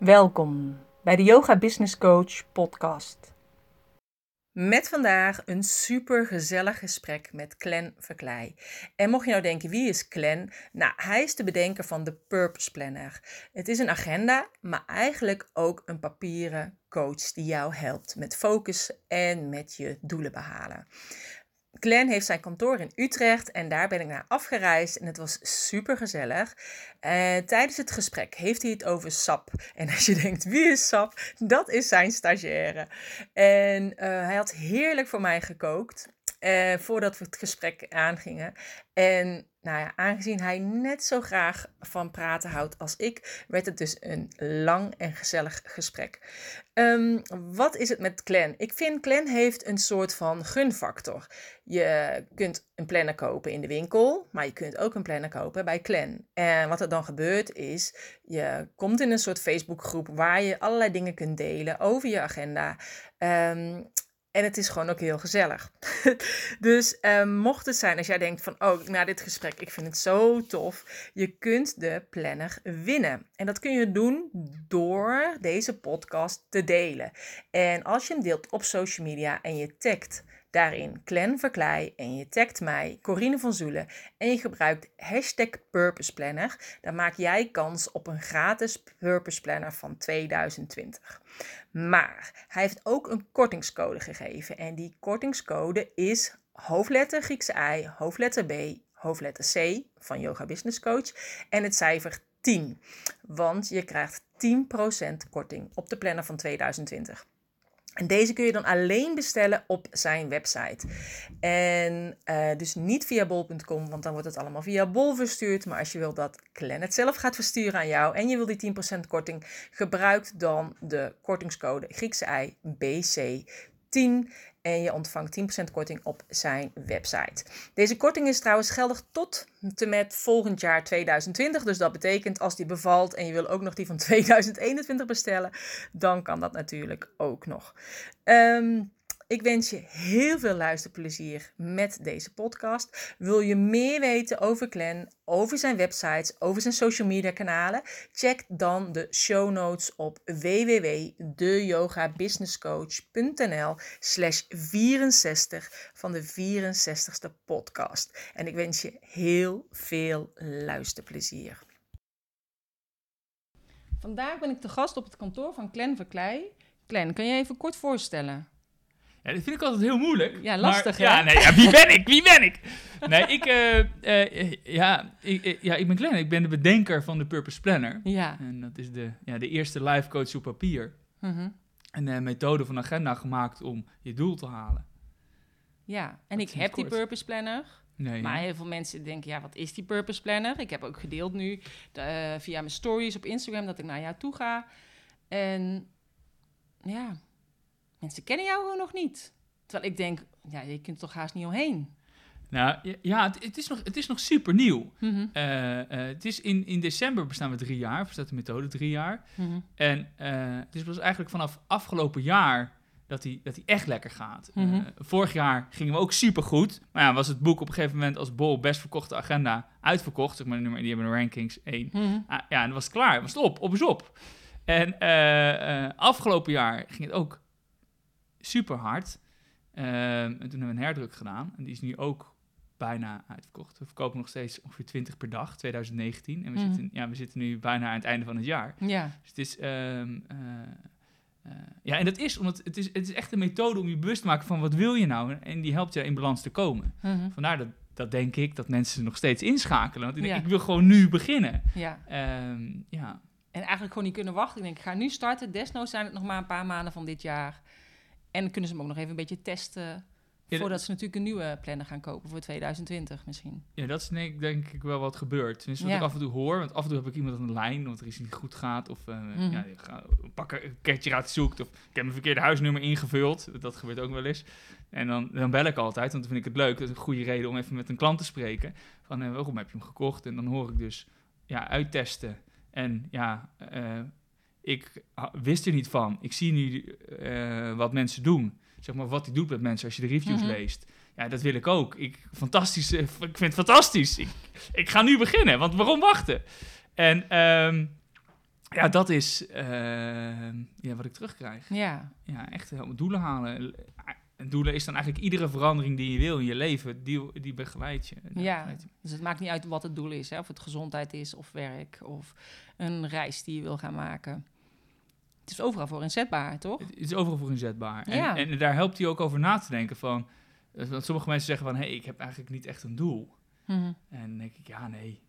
Welkom bij de Yoga Business Coach podcast. Met vandaag een super gezellig gesprek met Clan Verklei. En mocht je nou denken, wie is Clan? Nou, hij is de bedenker van de Purpose Planner. Het is een agenda, maar eigenlijk ook een papieren coach die jou helpt met focus en met je doelen behalen. Glenn heeft zijn kantoor in Utrecht en daar ben ik naar afgereisd en het was super gezellig. Uh, tijdens het gesprek heeft hij het over SAP. En als je denkt, wie is SAP? Dat is zijn stagiaire. En uh, hij had heerlijk voor mij gekookt. Uh, voordat we het gesprek aangingen. En nou ja, aangezien hij net zo graag van praten houdt als ik, werd het dus een lang en gezellig gesprek. Um, wat is het met Clan? Ik vind Clan heeft een soort van gunfactor. Je kunt een planner kopen in de winkel, maar je kunt ook een planner kopen bij Clan. En wat er dan gebeurt is, je komt in een soort Facebookgroep waar je allerlei dingen kunt delen over je agenda. Um, en het is gewoon ook heel gezellig. dus uh, mocht het zijn als jij denkt van, oh, na dit gesprek, ik vind het zo tof. Je kunt de planner winnen. En dat kun je doen door deze podcast te delen. En als je hem deelt op social media en je tagt daarin Clan Verklei en je tagt mij, Corine van Zoelen, en je gebruikt hashtag Purpose Planner, dan maak jij kans op een gratis Purpose Planner van 2020. Maar hij heeft ook een kortingscode gegeven en die kortingscode is hoofdletter Griekse I, hoofdletter B, hoofdletter C van Yoga Business Coach en het cijfer 10. Want je krijgt 10% korting op de planner van 2020. En deze kun je dan alleen bestellen op zijn website. En uh, dus niet via bol.com, want dan wordt het allemaal via bol verstuurd. Maar als je wil dat Clan het zelf gaat versturen aan jou en je wil die 10% korting, gebruik dan de kortingscode Griekse I BC10 en je ontvangt 10% korting op zijn website. Deze korting is trouwens geldig tot te met volgend jaar 2020. Dus dat betekent als die bevalt en je wil ook nog die van 2021 bestellen, dan kan dat natuurlijk ook nog. Um, ik wens je heel veel luisterplezier met deze podcast. Wil je meer weten over Glenn, over zijn websites, over zijn social media kanalen? Check dan de show notes op www.deyogabusinesscoach.nl slash 64 van de 64ste podcast. En ik wens je heel veel luisterplezier. Vandaag ben ik te gast op het kantoor van Glenn Verklei. Glenn, kan je even kort voorstellen? Ja, dat vind ik altijd heel moeilijk. Ja, lastig maar, Ja, nee, ja, wie ben ik? Wie ben ik? Nee, ik, uh, uh, ja, ik, ja, ik ben Glenn. Ik ben de bedenker van de Purpose Planner. Ja. En dat is de, ja, de eerste life coach op papier. -huh. En de methode van agenda gemaakt om je doel te halen. Ja, en dat ik heb die Purpose Planner. Nee, maar heel veel mensen denken, ja, wat is die Purpose Planner? Ik heb ook gedeeld nu via mijn stories op Instagram dat ik naar jou toe ga. En ja, mensen kennen jou gewoon nog niet. Terwijl ik denk, ja, je kunt er toch haast niet omheen. Nou ja, het, het is, nog, het is nog super nieuw. Mm -hmm. uh, uh, het is in, in december bestaan we drie jaar, bestaat de methode drie jaar. Mm -hmm. En uh, het is dus eigenlijk vanaf afgelopen jaar dat hij dat echt lekker gaat. Mm -hmm. vorig jaar gingen we ook super goed. Maar ja, was het boek op een gegeven moment als bol best verkochte agenda uitverkocht. Zeg maar, die hebben de rankings één. Ah, ja, en dat was klaar. Was het op, op is op. En afgelopen jaar ging het ook super hard. Uh, en toen hebben we een herdruk gedaan. En die is nu ook bijna uitverkocht. We verkopen nog steeds ongeveer 20 per dag, 2019. En we, mm. zitten, ja, we zitten nu bijna aan het einde van het jaar. Ja. Dus het is... Um, uh, uh, ja, en dat is omdat het is, het is echt een methode om je bewust te maken van wat wil je nou? En die helpt je in balans te komen. Mm -hmm. Vandaar dat, dat denk ik dat mensen nog steeds inschakelen. Want ik, denk, ja. ik wil gewoon nu beginnen. Ja. Um, ja. En eigenlijk gewoon niet kunnen wachten. Ik denk, ik ga nu starten. Desnoods zijn het nog maar een paar maanden van dit jaar. En kunnen ze hem ook nog even een beetje testen. Ja, voordat ze natuurlijk een nieuwe planner gaan kopen voor 2020 misschien. Ja, dat is denk, denk ik wel wat gebeurt. Tenminste, wat ja. ik af en toe hoor. Want af en toe heb ik iemand aan de lijn, omdat er iets niet goed gaat. Of uh, mm ja, ga, pak een ketje uit zoekt. Of ik heb mijn verkeerde huisnummer ingevuld. Dat gebeurt ook wel eens. En dan, dan bel ik altijd, want dan vind ik het leuk. Dat is een goede reden om even met een klant te spreken. Van, uh, waarom heb je hem gekocht? En dan hoor ik dus, ja, uittesten. En ja, uh, ik wist er niet van. Ik zie nu uh, wat mensen doen. Zeg maar wat hij doet met mensen als je de reviews mm -hmm. leest. Ja, dat wil ik ook. Ik, fantastisch, uh, ik vind het fantastisch. Ik, ik, ga nu beginnen, want waarom wachten? En um, ja, dat is eh, ja, wat ik terugkrijg. Ja. Ja, echt helemaal doelen halen. En doelen is dan eigenlijk iedere verandering die je wil in je leven, die, die begeleidt je. Die Ja. je. Dus het maakt niet uit wat het doel is. Hè? Of het gezondheid is, of werk, of een reis die je wil gaan maken. Het is overal voor inzetbaar, toch? Het is overal voor inzetbaar. En, Ja. en daar helpt hij ook over na te denken van... eh, Want sommige mensen zeggen van, hé, hey, ik heb eigenlijk niet echt een doel. Mhm. En dan denk ik, ja, nee.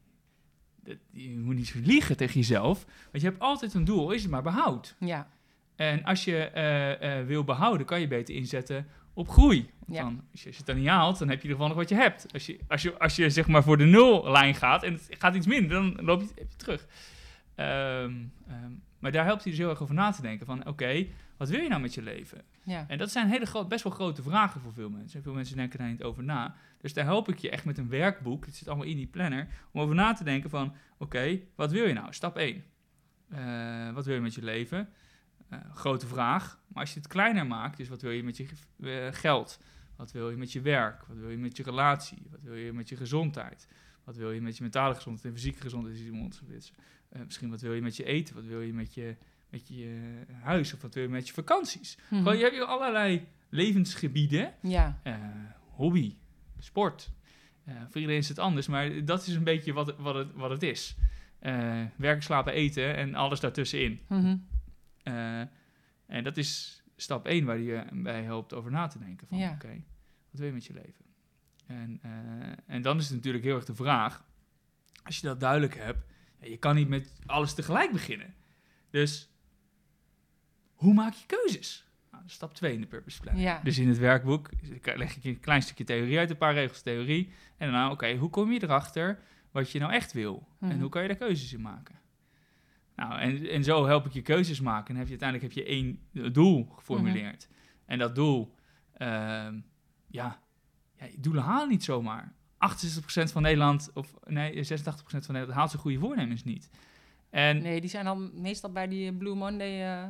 Dat, je moet niet zo liegen tegen jezelf. Want je hebt altijd een doel, is het maar behoud. Ja. En als je eh, eh, wil behouden, kan je beter inzetten op groei. Want Ja. dan, als, je, als je het dan niet haalt, dan heb je in ieder geval nog wat je hebt. Als je, als je, als je zeg maar voor de nullijn gaat en het gaat iets minder, dan loop je, heb je terug. Ehm, ehm, maar daar helpt hij dus heel erg over na te denken van, oké, wat wil je nou met je leven? Ja. En dat zijn hele best wel grote vragen voor veel mensen. En veel mensen denken daar niet over na. Dus daar help ik je echt met een werkboek, het zit allemaal in die planner, om over na te denken van, oké, wat wil je nou? Stap 1. Eh, wat wil je met je leven? Eh, grote vraag. Maar als je het kleiner maakt, dus wat wil je met je eh, geld? Wat wil je met je werk? Wat wil je met je relatie? Wat wil je met je gezondheid? Wat wil je met je mentale gezondheid en fysieke gezondheid? Is iemand, eh, misschien wat wil je met je eten? Wat wil je met je, met je huis? Of wat wil je met je vakanties? Mhm. Gewoon, je hebt hier allerlei levensgebieden. Ja. Hobby, sport. Voor iedereen is het anders, maar dat is een beetje wat, het- wat, het, wat het is. Werken, slapen, eten en alles daartussenin. Mhm. Eh, en dat is stap 1 waar je bij helpt over na te denken. Van, Ja. Oké, wat wil je met je leven? En, eh, en dan is het natuurlijk heel erg de vraag, als je dat duidelijk hebt, je kan niet met alles tegelijk beginnen. Dus hoe maak je keuzes? Nou, stap 2 in de purpose plan. Ja. Dus in het werkboek leg ik je een klein stukje theorie uit, een paar regels theorie. En daarna, oké, hoe kom je erachter wat je nou echt wil? Mhm. En hoe kan je daar keuzes in maken? Nou, en, en zo help ik je keuzes maken. En heb je, uiteindelijk heb je één doel geformuleerd. En dat doel, ehm, ja, ja, doelen halen niet zomaar. 68% van Nederland, of nee, 86% van Nederland haalt zijn goede voornemens niet. En Nee, die zijn dan meestal bij die Blue Monday eh,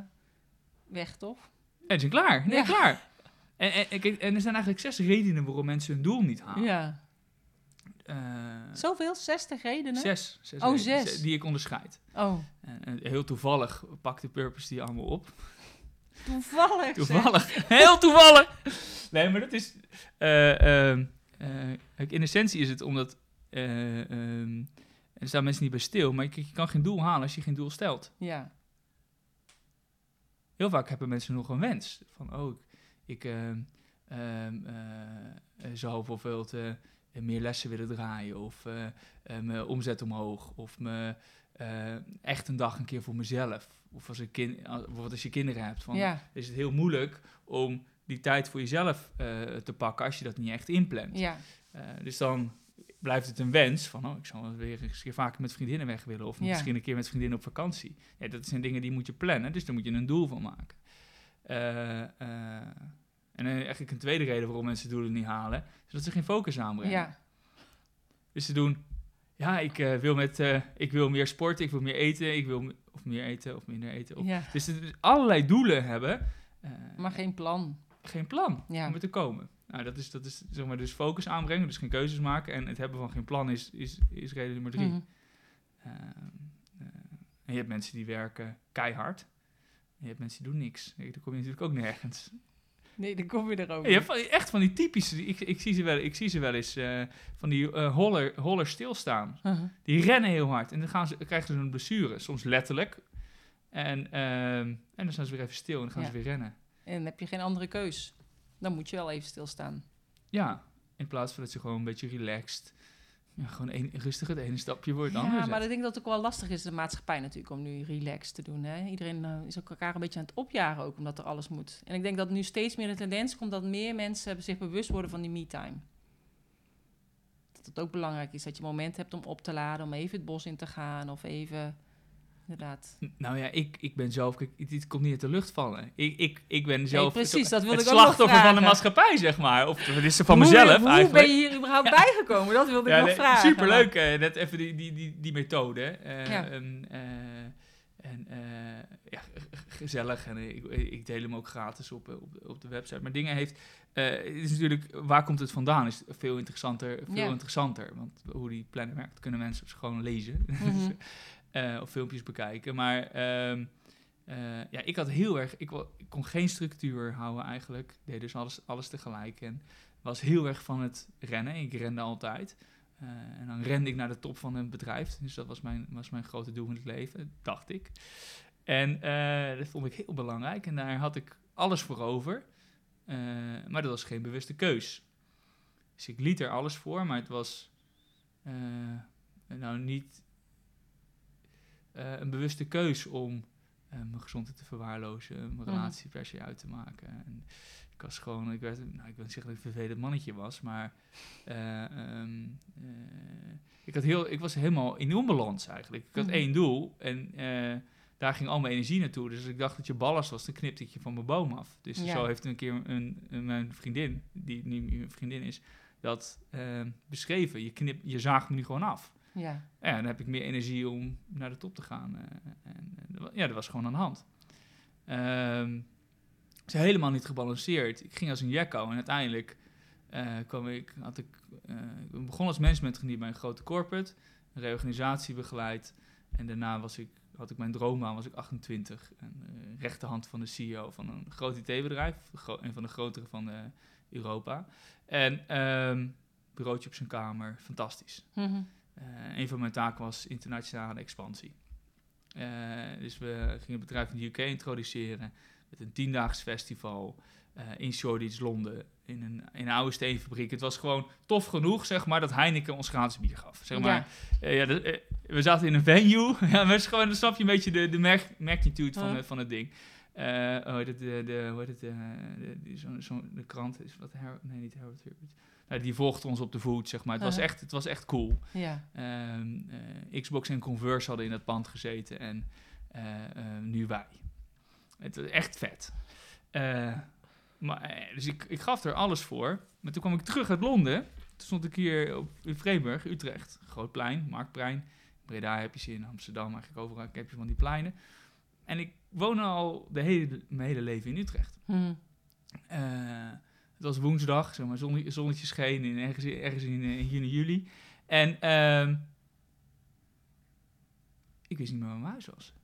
weg, toch? en ze zijn klaar. Nee, Ja. klaar. En, en, en er zijn eigenlijk zes redenen waarom mensen hun doel niet halen. Ja. Eh, Zoveel? 60 redenen? zes, zes Oh, redenen, zes. Die ik onderscheid. Oh, En, heel toevallig pakt de purpose die allemaal op. toevallig. zeg. Toevallig. Heel toevallig. Nee, maar dat is... eh, ehm, eh, in essentie is het omdat... eh, ehm, er staan mensen niet bij stil, maar je, je kan geen doel halen als je geen doel stelt. Ja. Heel vaak hebben mensen nog een wens. Van, oh, ik, ik ehm, ehm, eh, eh, bijvoorbeeld eh, meer lessen willen draaien. Of eh, eh, mijn omzet omhoog. Of me, eh, echt een dag een keer voor mezelf. Of als, ik kind, als, bijvoorbeeld als je kinderen hebt. Van, Ja. is het heel moeilijk om die tijd voor jezelf eh, te pakken als je dat niet echt inplant. Ja. Eh, dus dan blijft het een wens van, oh, ik zou weer eens een keer vaker met vriendinnen weg willen. Of Ja. misschien een keer met vriendinnen op vakantie. Ja, dat zijn dingen die moet je plannen, dus daar moet je een doel van maken. Eh, eh, en dan eigenlijk een tweede reden waarom mensen doelen niet halen, is dat ze geen focus aanbrengen. Ja. Dus ze doen, ja, ik, eh, wil met, eh, ik wil meer sporten, ik wil meer eten, ik wil of meer eten of minder eten. Of, ja. Dus er allerlei doelen hebben, eh, Maar geen plan. geen plan Ja. om er te komen. Nou, dat is, dat is zeg maar dus focus aanbrengen, dus geen keuzes maken. En het hebben van geen plan is, is, is reden nummer drie. Mhm. Ehm, eh, en je hebt mensen die werken keihard. En je hebt mensen die doen niks. Dan kom je natuurlijk ook nergens. Nee, dan kom je er ook. Van, echt van die typische, ik, ik, zie, ze wel, ik zie ze wel eens, eh, van die eh, holler, holler stilstaan. Die rennen heel hard en dan gaan ze, krijgen ze een blessure, soms letterlijk. En, ehm, en dan staan ze weer even stil en dan gaan Ja. ze weer rennen. En dan heb je geen andere keus. Dan moet je wel even stilstaan. Ja, in plaats van dat je gewoon een beetje relaxed, ja, gewoon een, rustig het ene stapje wordt het Ja, maar ik denk dat het ook wel lastig is, de maatschappij natuurlijk, om nu relaxed te doen. Hè? Iedereen eh, is ook elkaar een beetje aan het opjagen ook, omdat er alles moet. En ik denk dat nu steeds meer de tendens komt dat meer mensen zich bewust worden van die me-time. Dat het ook belangrijk is dat je moment hebt om op te laden, om even het bos in te gaan of even, inderdaad. Nou ja, ik, ik ben zelf, kijk, dit komt niet uit de lucht vallen. Ik, ik, ik ben zelf precies, het, dat wilde het ik ook nog slachtoffer van de maatschappij, zeg maar. Of het is er van Hoe- mezelf hoe, eigenlijk. ben je hier überhaupt bijgekomen? Dat wilde ik nog nee, vragen. Superleuk, eh, net even die, die, die, die methode. eh, Ja. En, eh, en ja, gezellig. En ik, ik deel hem ook gratis op, op, de- op de website. Maar dingen heeft... het is natuurlijk, waar komt het vandaan? Is veel interessanter. Veel Ja. interessanter. Want hoe die planner werkt, kunnen mensen gewoon lezen. Mhm. eh, of filmpjes bekijken. Maar ehm, eh, ja, ik had heel erg, ik, kon geen structuur houden eigenlijk. Deed dus alles, alles tegelijk en was heel erg van het rennen. Ik rende altijd. Eh, en dan rende ik naar de top van een bedrijf. Dus dat was mijn, was mijn grote doel in het leven, dacht ik. En dat vond ik heel belangrijk. En daar had ik alles voor over. Maar dat was geen bewuste keus. Dus ik liet er alles voor, maar het was nou niet eh, een bewuste keus om eh, mijn gezondheid te verwaarlozen, mijn Mhm. relatie per se uit te maken. En ik was gewoon, ik werd, nou, ik wil niet zeggen dat ik een vervelend mannetje was, maar eh, ehm, eh, ik, had heel, ik was helemaal in onbalans eigenlijk. Ik had Mhm. één doel en daar ging al mijn energie naartoe. Dus als ik dacht dat je ballast was, dan knipte ik je van mijn boom af. Dus Ja. zo heeft een keer een, een- mijn vriendin, die nu mijn vriendin is, dat beschreven. Je, knip, je zaagt me nu gewoon af. Ja. Ja, dan heb ik meer energie om naar de top te gaan. eh, en, eh, ja, dat was gewoon aan de hand. Het is helemaal niet gebalanceerd. Ik ging als een jekko en uiteindelijk eh, kwam ik, had ik, ik begon als managementgeniet bij een grote corporate, een reorganisatie begeleid. En daarna was ik, had ik mijn droombaan, was ik 28. En rechterhand van de CEO van een groot IT-bedrijf, een van de grotere van Europa. En ehm bureautje op zijn kamer, fantastisch. Mhm. Eh, een van mijn taken was internationale expansie. Eh, dus we gingen het bedrijf in de UK introduceren met een tiendaags festival eh, in Shoreditch, Londen, in een, in een oude steenfabriek. Het was gewoon tof genoeg, zeg maar, dat Heineken ons gratis bier gaf. Zeg maar, Ja. Ja, dat, we zaten in een venue. ja, maar gewoon, dan snap je een beetje de, de mag- magnitude van, van het ding. Eh heet het, de, de, hoe heet het, eh, de, die- zo, de krant is wat, Her nee, niet Harold Herbert. Nou, die volgde ons op de voet, zeg maar. Het, was, Uh-huh. echt, het was echt cool. Ja. Ehm, eh, Xbox en Converse hadden in dat pand gezeten en nu wij. Het was echt vet. Maar, dus ik, ik gaf er alles voor. Maar toen kwam ik terug uit Londen. Toen stond ik hier op, in Vreeburg, Utrecht. Groot plein, Marktplein. Breda heb je ze in Amsterdam, eigenlijk overal heb je van die pleinen. En ik woon al de hele, mijn hele leven in Utrecht. Mhm. Eh, het was woensdag, zeg maar, zonne, zonnetje scheen in, ergens, ergens in eh, juni, juli. En ehm, ik wist niet meer waar mijn huis was.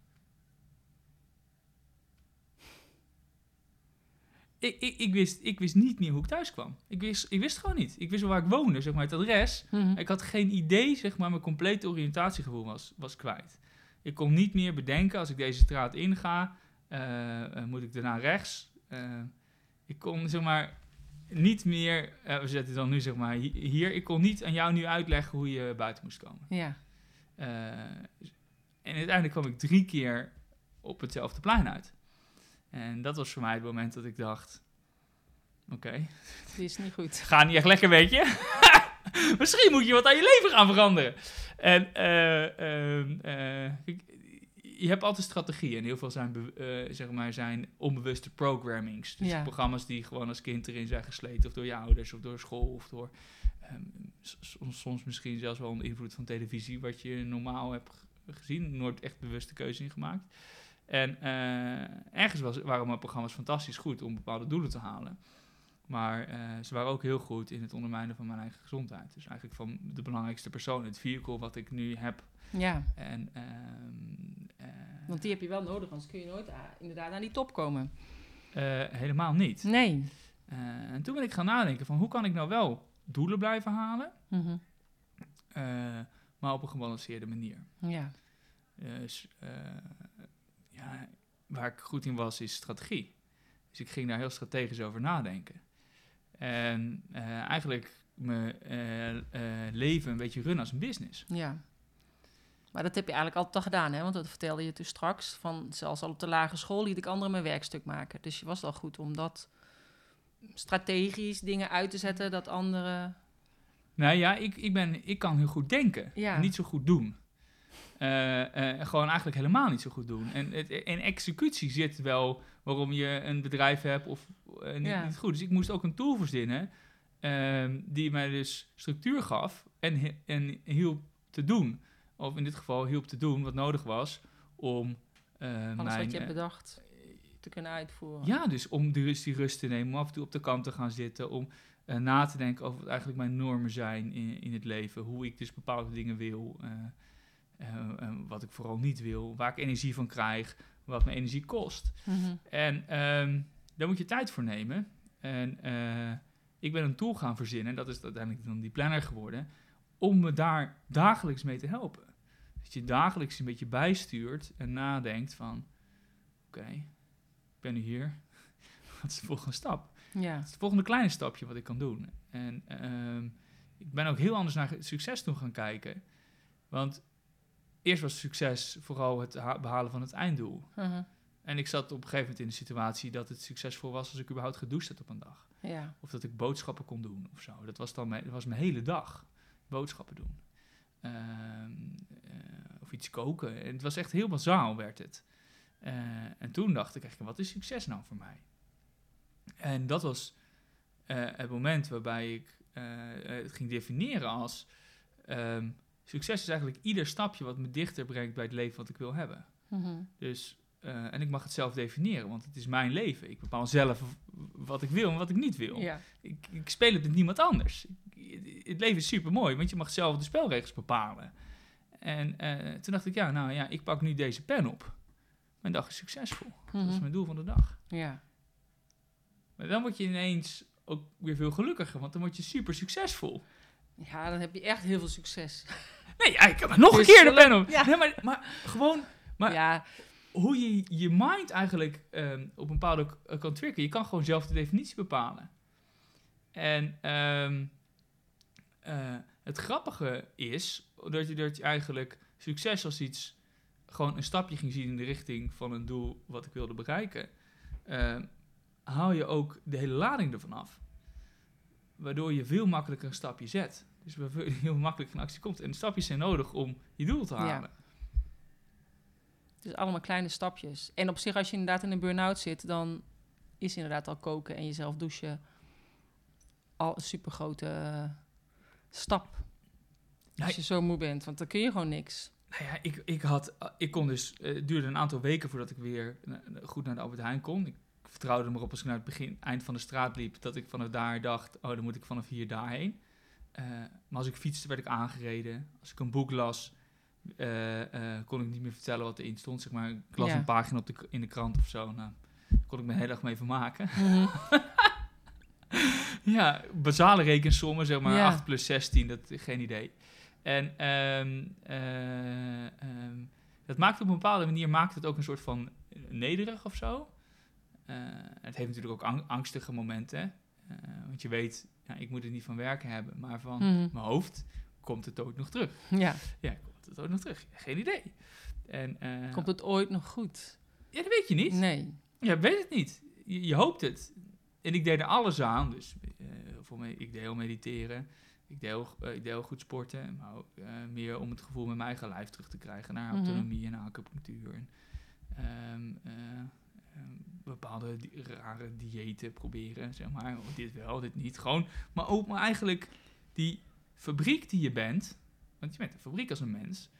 Ik, ik, ik, wist, ik wist niet meer hoe ik thuis kwam. Ik wist, ik wist gewoon niet. Ik wist wel waar ik woonde, zeg maar, het adres. Mhm. Ik had geen idee, zeg maar, mijn complete oriëntatiegevoel was, was kwijt. Ik kon niet meer bedenken, als ik deze straat inga, eh, eh, moet ik daarna rechts. Eh, ik kon, zeg maar, niet meer, we zetten dan nu, zeg maar, hi- hier. Ik kon niet aan jou nu uitleggen hoe je buiten moest komen. Ja. En uiteindelijk kwam ik drie keer op hetzelfde plein uit. En dat was voor mij het moment dat ik dacht, oké, Die is niet goed. gaat niet echt lekker, weet je. Misschien moet je wat aan je leven gaan veranderen. En eh, ehm, eh, je hebt altijd strategieën. En heel veel zijn, eh, zeg maar, zijn onbewuste programmings. Dus Ja. programma's die gewoon als kind erin zijn gesleten. Of door je ouders, of door school, of door... ehm, soms, soms misschien zelfs wel een invloed van televisie... wat je normaal hebt gezien. Nooit echt bewuste keuze in gemaakt. En ergens was, waren mijn programma's fantastisch goed om bepaalde doelen te halen. Maar eh, ze waren ook heel goed in het ondermijnen van mijn eigen gezondheid. Dus eigenlijk van de belangrijkste persoon, het vehicle wat ik nu heb. Ja. En, ehm, eh, Want die heb je wel nodig, anders kun je nooit ah, inderdaad aan die top komen. eh, helemaal niet. Nee. En toen ben ik gaan nadenken van hoe kan ik nou wel doelen blijven halen, Mhm. maar op een gebalanceerde manier. Ja. Dus ja, waar ik goed in was, is strategie. Dus ik ging daar heel strategisch over nadenken. En eh, eigenlijk mijn eh, eh, leven een beetje runnen als een business. Ja. Maar dat heb je eigenlijk altijd al gedaan, hè? Want dat vertelde je dus straks. Van zelfs al op de lagere school liet ik anderen mijn werkstuk maken. Dus je was al goed om dat strategisch dingen uit te zetten dat anderen. Nou ja, ik, ik, ben, ik kan heel goed denken, Ja. en niet zo goed doen. Eh, gewoon eigenlijk helemaal niet zo goed doen. En het, in executie zit wel waarom je een bedrijf hebt of eh, niet, Ja. niet goed. Dus ik moest ook een tool verzinnen ehm, die mij dus structuur gaf en, en hielp te doen. Of in dit geval hielp te doen wat nodig was om Alles mijn... wat je hebt bedacht te kunnen uitvoeren. ja, dus om de rust, die rust te nemen, om af en toe op de kant te gaan zitten, om na te denken over wat eigenlijk mijn normen zijn in, in het leven, hoe ik dus bepaalde dingen wil. Eh, wat ik vooral niet wil, waar ik energie van krijg, wat mijn energie kost. Mhm. En ehm, daar moet je tijd voor nemen. En eh, ik ben een tool gaan verzinnen, dat is uiteindelijk dan die planner geworden, om me daar dagelijks mee te helpen. Dat je dagelijks een beetje bijstuurt en nadenkt van, oké, ik ben nu hier, wat is de volgende stap? Ja. Het is het volgende kleine stapje wat ik kan doen. En ehm, ik ben ook heel anders naar succes toe gaan kijken. Want eerst was succes vooral het ha- behalen van het einddoel. Mhm. En ik zat op een gegeven moment in de situatie dat het succesvol was als ik überhaupt gedoucht had op een dag. Ja. Of dat ik boodschappen kon doen of zo. Dat was dan mijn, dat was mijn hele dag. Boodschappen doen. Ehm, eh, of iets koken. En het was echt heel bazaal werd het. Eh, en toen dacht ik eigenlijk, wat is succes nou voor mij? En dat was eh, het moment waarbij ik het ging definiëren als... ehm, succes is eigenlijk ieder stapje wat me dichter brengt bij het leven wat ik wil hebben. Mhm. Dus, eh, en ik mag het zelf definiëren, want het is mijn leven. Ik bepaal zelf wat ik wil en wat ik niet wil. Ja. Ik, ik speel het met niemand anders. Ik- het leven is super mooi, want je mag zelf de spelregels bepalen. En eh, toen dacht ik, ja, nou ja, ik pak nu deze pen op. Mijn dag is succesvol. Dat is Mhm. mijn doel van de dag. Ja. Maar dan word je ineens ook weer veel gelukkiger, want dan word je super succesvol. Ja, dan heb je echt heel veel succes. Nee, ja, ik er nog een Dus keer de pen op. ja. Nee, maar, maar gewoon Maar- ja, hoe je je mind eigenlijk ehm, op een bepaalde k- kan tricken. Je kan gewoon zelf de definitie bepalen. En ehm, eh, het grappige is dat je, dat je eigenlijk succes als iets gewoon een stapje ging zien in de richting van een doel wat ik wilde bereiken. Ehm, haal je ook de hele lading ervan af. Waardoor je veel makkelijker een stapje zet. Dus heel makkelijk in actie komt. En stapjes zijn nodig om je doel te Ja. halen. dus allemaal kleine stapjes. En op zich, als je inderdaad in een burn-out zit, dan is inderdaad al koken en jezelf douchen al een supergrote stap. Ja, Als je zo moe bent, want dan kun je gewoon niks. Nou ja, ik, ik, had, ik kon dus, eh, het duurde een aantal weken voordat ik weer eh, goed naar de Albert Heijn kon. Ik vertrouwde me erop als ik naar het begin, eind van de straat liep, dat ik vanaf daar dacht, oh, dan moet ik vanaf hier daarheen. Eh, maar als ik fietste, werd ik aangereden. Als ik een boek las, eh, eh, kon ik niet meer vertellen wat erin stond. Zeg maar, ik las Ja. een pagina op de, in de krant of zo. Nou, daar kon ik me de hele dag mee vermaken. Ja, basale rekensommen, zeg maar Ja. 8 plus 16, dat geen idee. En ehm, eh, ehm, dat maakt op een bepaalde manier maakt het ook een soort van nederig of zo. Eh, het heeft natuurlijk ook ang- angstige momenten. eh, want je weet, ik moet er niet van werken hebben, maar van Mhm. mijn hoofd komt het ooit nog terug. Ja, Ja, komt het ooit nog terug? Geen idee. En, eh, komt het ooit nog goed? Ja, dat weet je niet. Nee. Ja, weet het niet. Je, je hoopt het. En ik deed er alles aan. Dus voor mij, ik deed heel mediteren. Ik deed heel, eh, ik deed heel goed sporten. Maar ook meer om het gevoel met mijn eigen lijf terug te krijgen. Naar Mhm. autonomie en acupunctuur. En, ehm, eh, ehm, bepaalde rare diëten proberen. Zeg maar. Oh, dit wel, dit niet. Gewoon. Maar ook maar eigenlijk die fabriek die je bent. Want je bent een fabriek als een mens.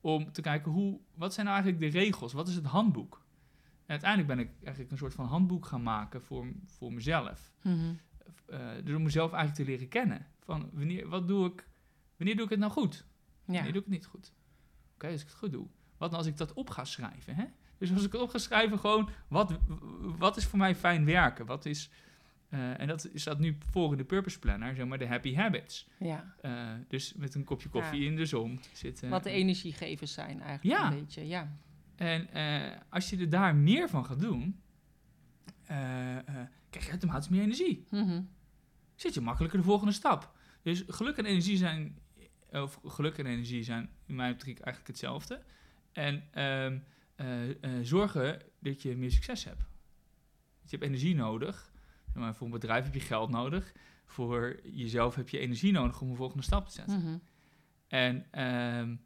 Om te kijken hoe, wat zijn nou eigenlijk de regels? Wat is het handboek? En uiteindelijk ben ik eigenlijk een soort van handboek gaan maken voor, voor mezelf. Mhm. Eh, dus om mezelf eigenlijk te leren kennen. Van wanneer, wat doe ik, wanneer doe ik het nou goed? Ja. Wanneer doe ik het niet goed? Oké, als ik het goed doe. Wat nou als ik dat op ga schrijven? Hè? Dus als ik het op ga schrijven, gewoon, wat, wat is voor mij fijn werken? Wat is, eh, en dat staat nu voor in de Purpose Planner, zeg maar de happy habits. ja. Eh, dus met een kopje koffie in de zon zitten. Wat de energiegevers zijn eigenlijk Ja. een beetje. Ja. En eh, als je er daar meer van gaat doen, krijg je automatisch meer energie. Mhm. Zit je makkelijker de volgende stap. Dus geluk en energie zijn, of geluk en energie zijn in mijn optiek eigenlijk hetzelfde. En ehm, eh, eh, zorgen dat je meer succes hebt. Je hebt energie nodig. Zeg maar, voor een bedrijf heb je geld nodig. Voor jezelf heb je energie nodig om een volgende stap te zetten. Mhm. En ehm,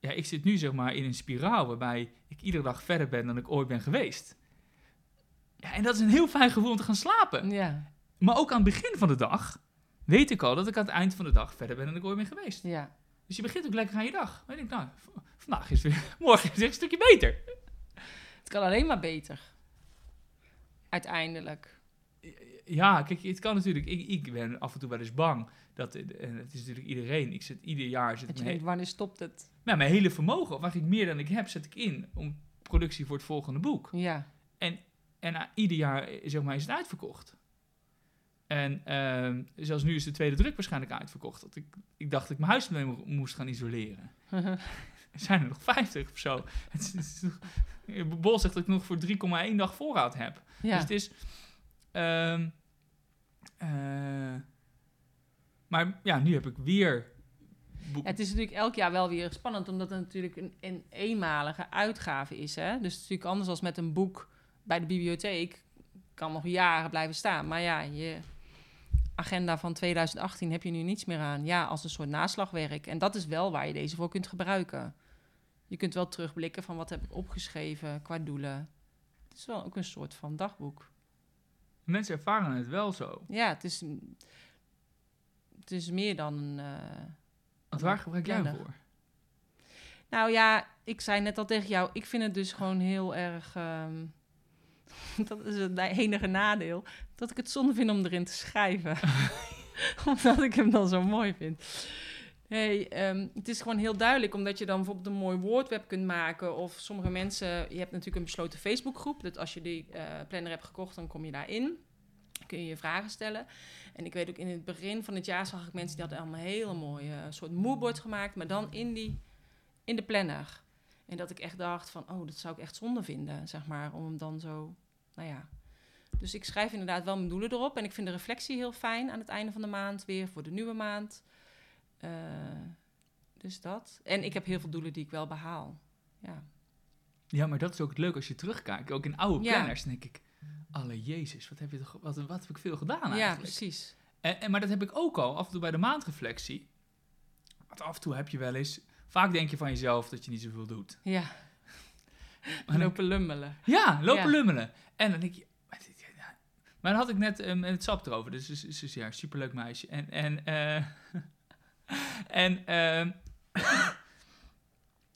ja, ik zit nu zeg maar in een spiraal waarbij ik iedere dag verder ben dan ik ooit ben geweest. Ja, en dat is een heel fijn gevoel om te gaan slapen. Ja. Maar ook aan het begin van de dag weet ik al dat ik aan het eind van de dag verder ben dan ik ooit ben geweest. Ja. Dus je begint ook lekker aan je dag. Dan denk ik, nou, vandaag is weer, morgen is weer een stukje beter. Het kan alleen maar beter. Uiteindelijk. Ja, kijk, het kan natuurlijk. Ik, ik ben af en toe wel eens bang. Dat, en het is natuurlijk iedereen. Ik zit ieder jaar. Zit Dat je mijn, denkt, wanneer stopt het? nou, mijn hele vermogen, of eigenlijk meer dan ik heb, zet ik in om productie voor het volgende boek. Ja. En na ieder jaar eh, zeg maar, is het uitverkocht. En ehm, zelfs nu is de tweede druk waarschijnlijk uitverkocht. Dat ik, ik dacht dat ik mijn huis moest gaan isoleren. Er zijn er nog 50 of zo. Het is, het Bol zegt dat ik nog voor 3,1 dag voorraad heb. Dus ja. het is. ehm, eh, maar ja, nu heb ik weer. Ja, het is natuurlijk elk jaar wel weer spannend, omdat het natuurlijk een, een eenmalige uitgave is. Hè? Dus het is natuurlijk anders als met een boek bij de bibliotheek. Kan nog jaren blijven staan. Maar ja, je agenda van 2018 heb je nu niets meer aan. Ja, als een soort naslagwerk. En dat is wel waar je deze voor kunt gebruiken. Je kunt wel terugblikken van wat heb ik opgeschreven qua doelen. Het is wel ook een soort van dagboek. Mensen ervaren het wel zo. Ja, het is, het is meer dan een... eh, Want waar gebruik jij hem voor? Nou ja, ik zei net al tegen jou, ik vind het dus gewoon heel erg. ehm, dat is het enige nadeel. Dat ik het zonde vind om erin te schrijven. omdat ik hem dan zo mooi vind. Hey, ehm, het is gewoon heel duidelijk, omdat je dan bijvoorbeeld een mooi woordweb kunt maken. Of sommige mensen, je hebt natuurlijk een besloten Facebookgroep. Dat als je die eh, planner hebt gekocht, dan kom je daarin. Kun je je vragen stellen. En ik weet ook in het begin van het jaar zag ik mensen die hadden allemaal een hele mooie eh, soort moodboard gemaakt. Maar dan in die in de planner. En dat ik echt dacht van, oh, dat zou ik echt zonde vinden, zeg maar, om hem dan zo, nou ja. Dus ik schrijf inderdaad wel mijn doelen erop. En ik vind de reflectie heel fijn aan het einde van de maand weer voor de nieuwe maand. Eh, dus dat. En ik heb heel veel doelen die ik wel behaal. Ja, Ja, maar dat is ook het leuke als je terugkijkt. Ook in oude Ja. planners, denk ik... Alle Jezus, wat heb, je toch, wat, wat heb ik veel gedaan ja eigenlijk? precies. En, en, maar dat heb ik ook al af en toe bij de maandreflectie. Want af en toe heb je wel eens... Vaak denk je van jezelf dat je niet zoveel doet. Ja, Maar lopen lummelen. ja, lopen Ja. lummelen. En dan denk je... Maar, dan had ik net met het sap erover. Dus is, is ja, superleuk meisje. En... en eh, en ehm,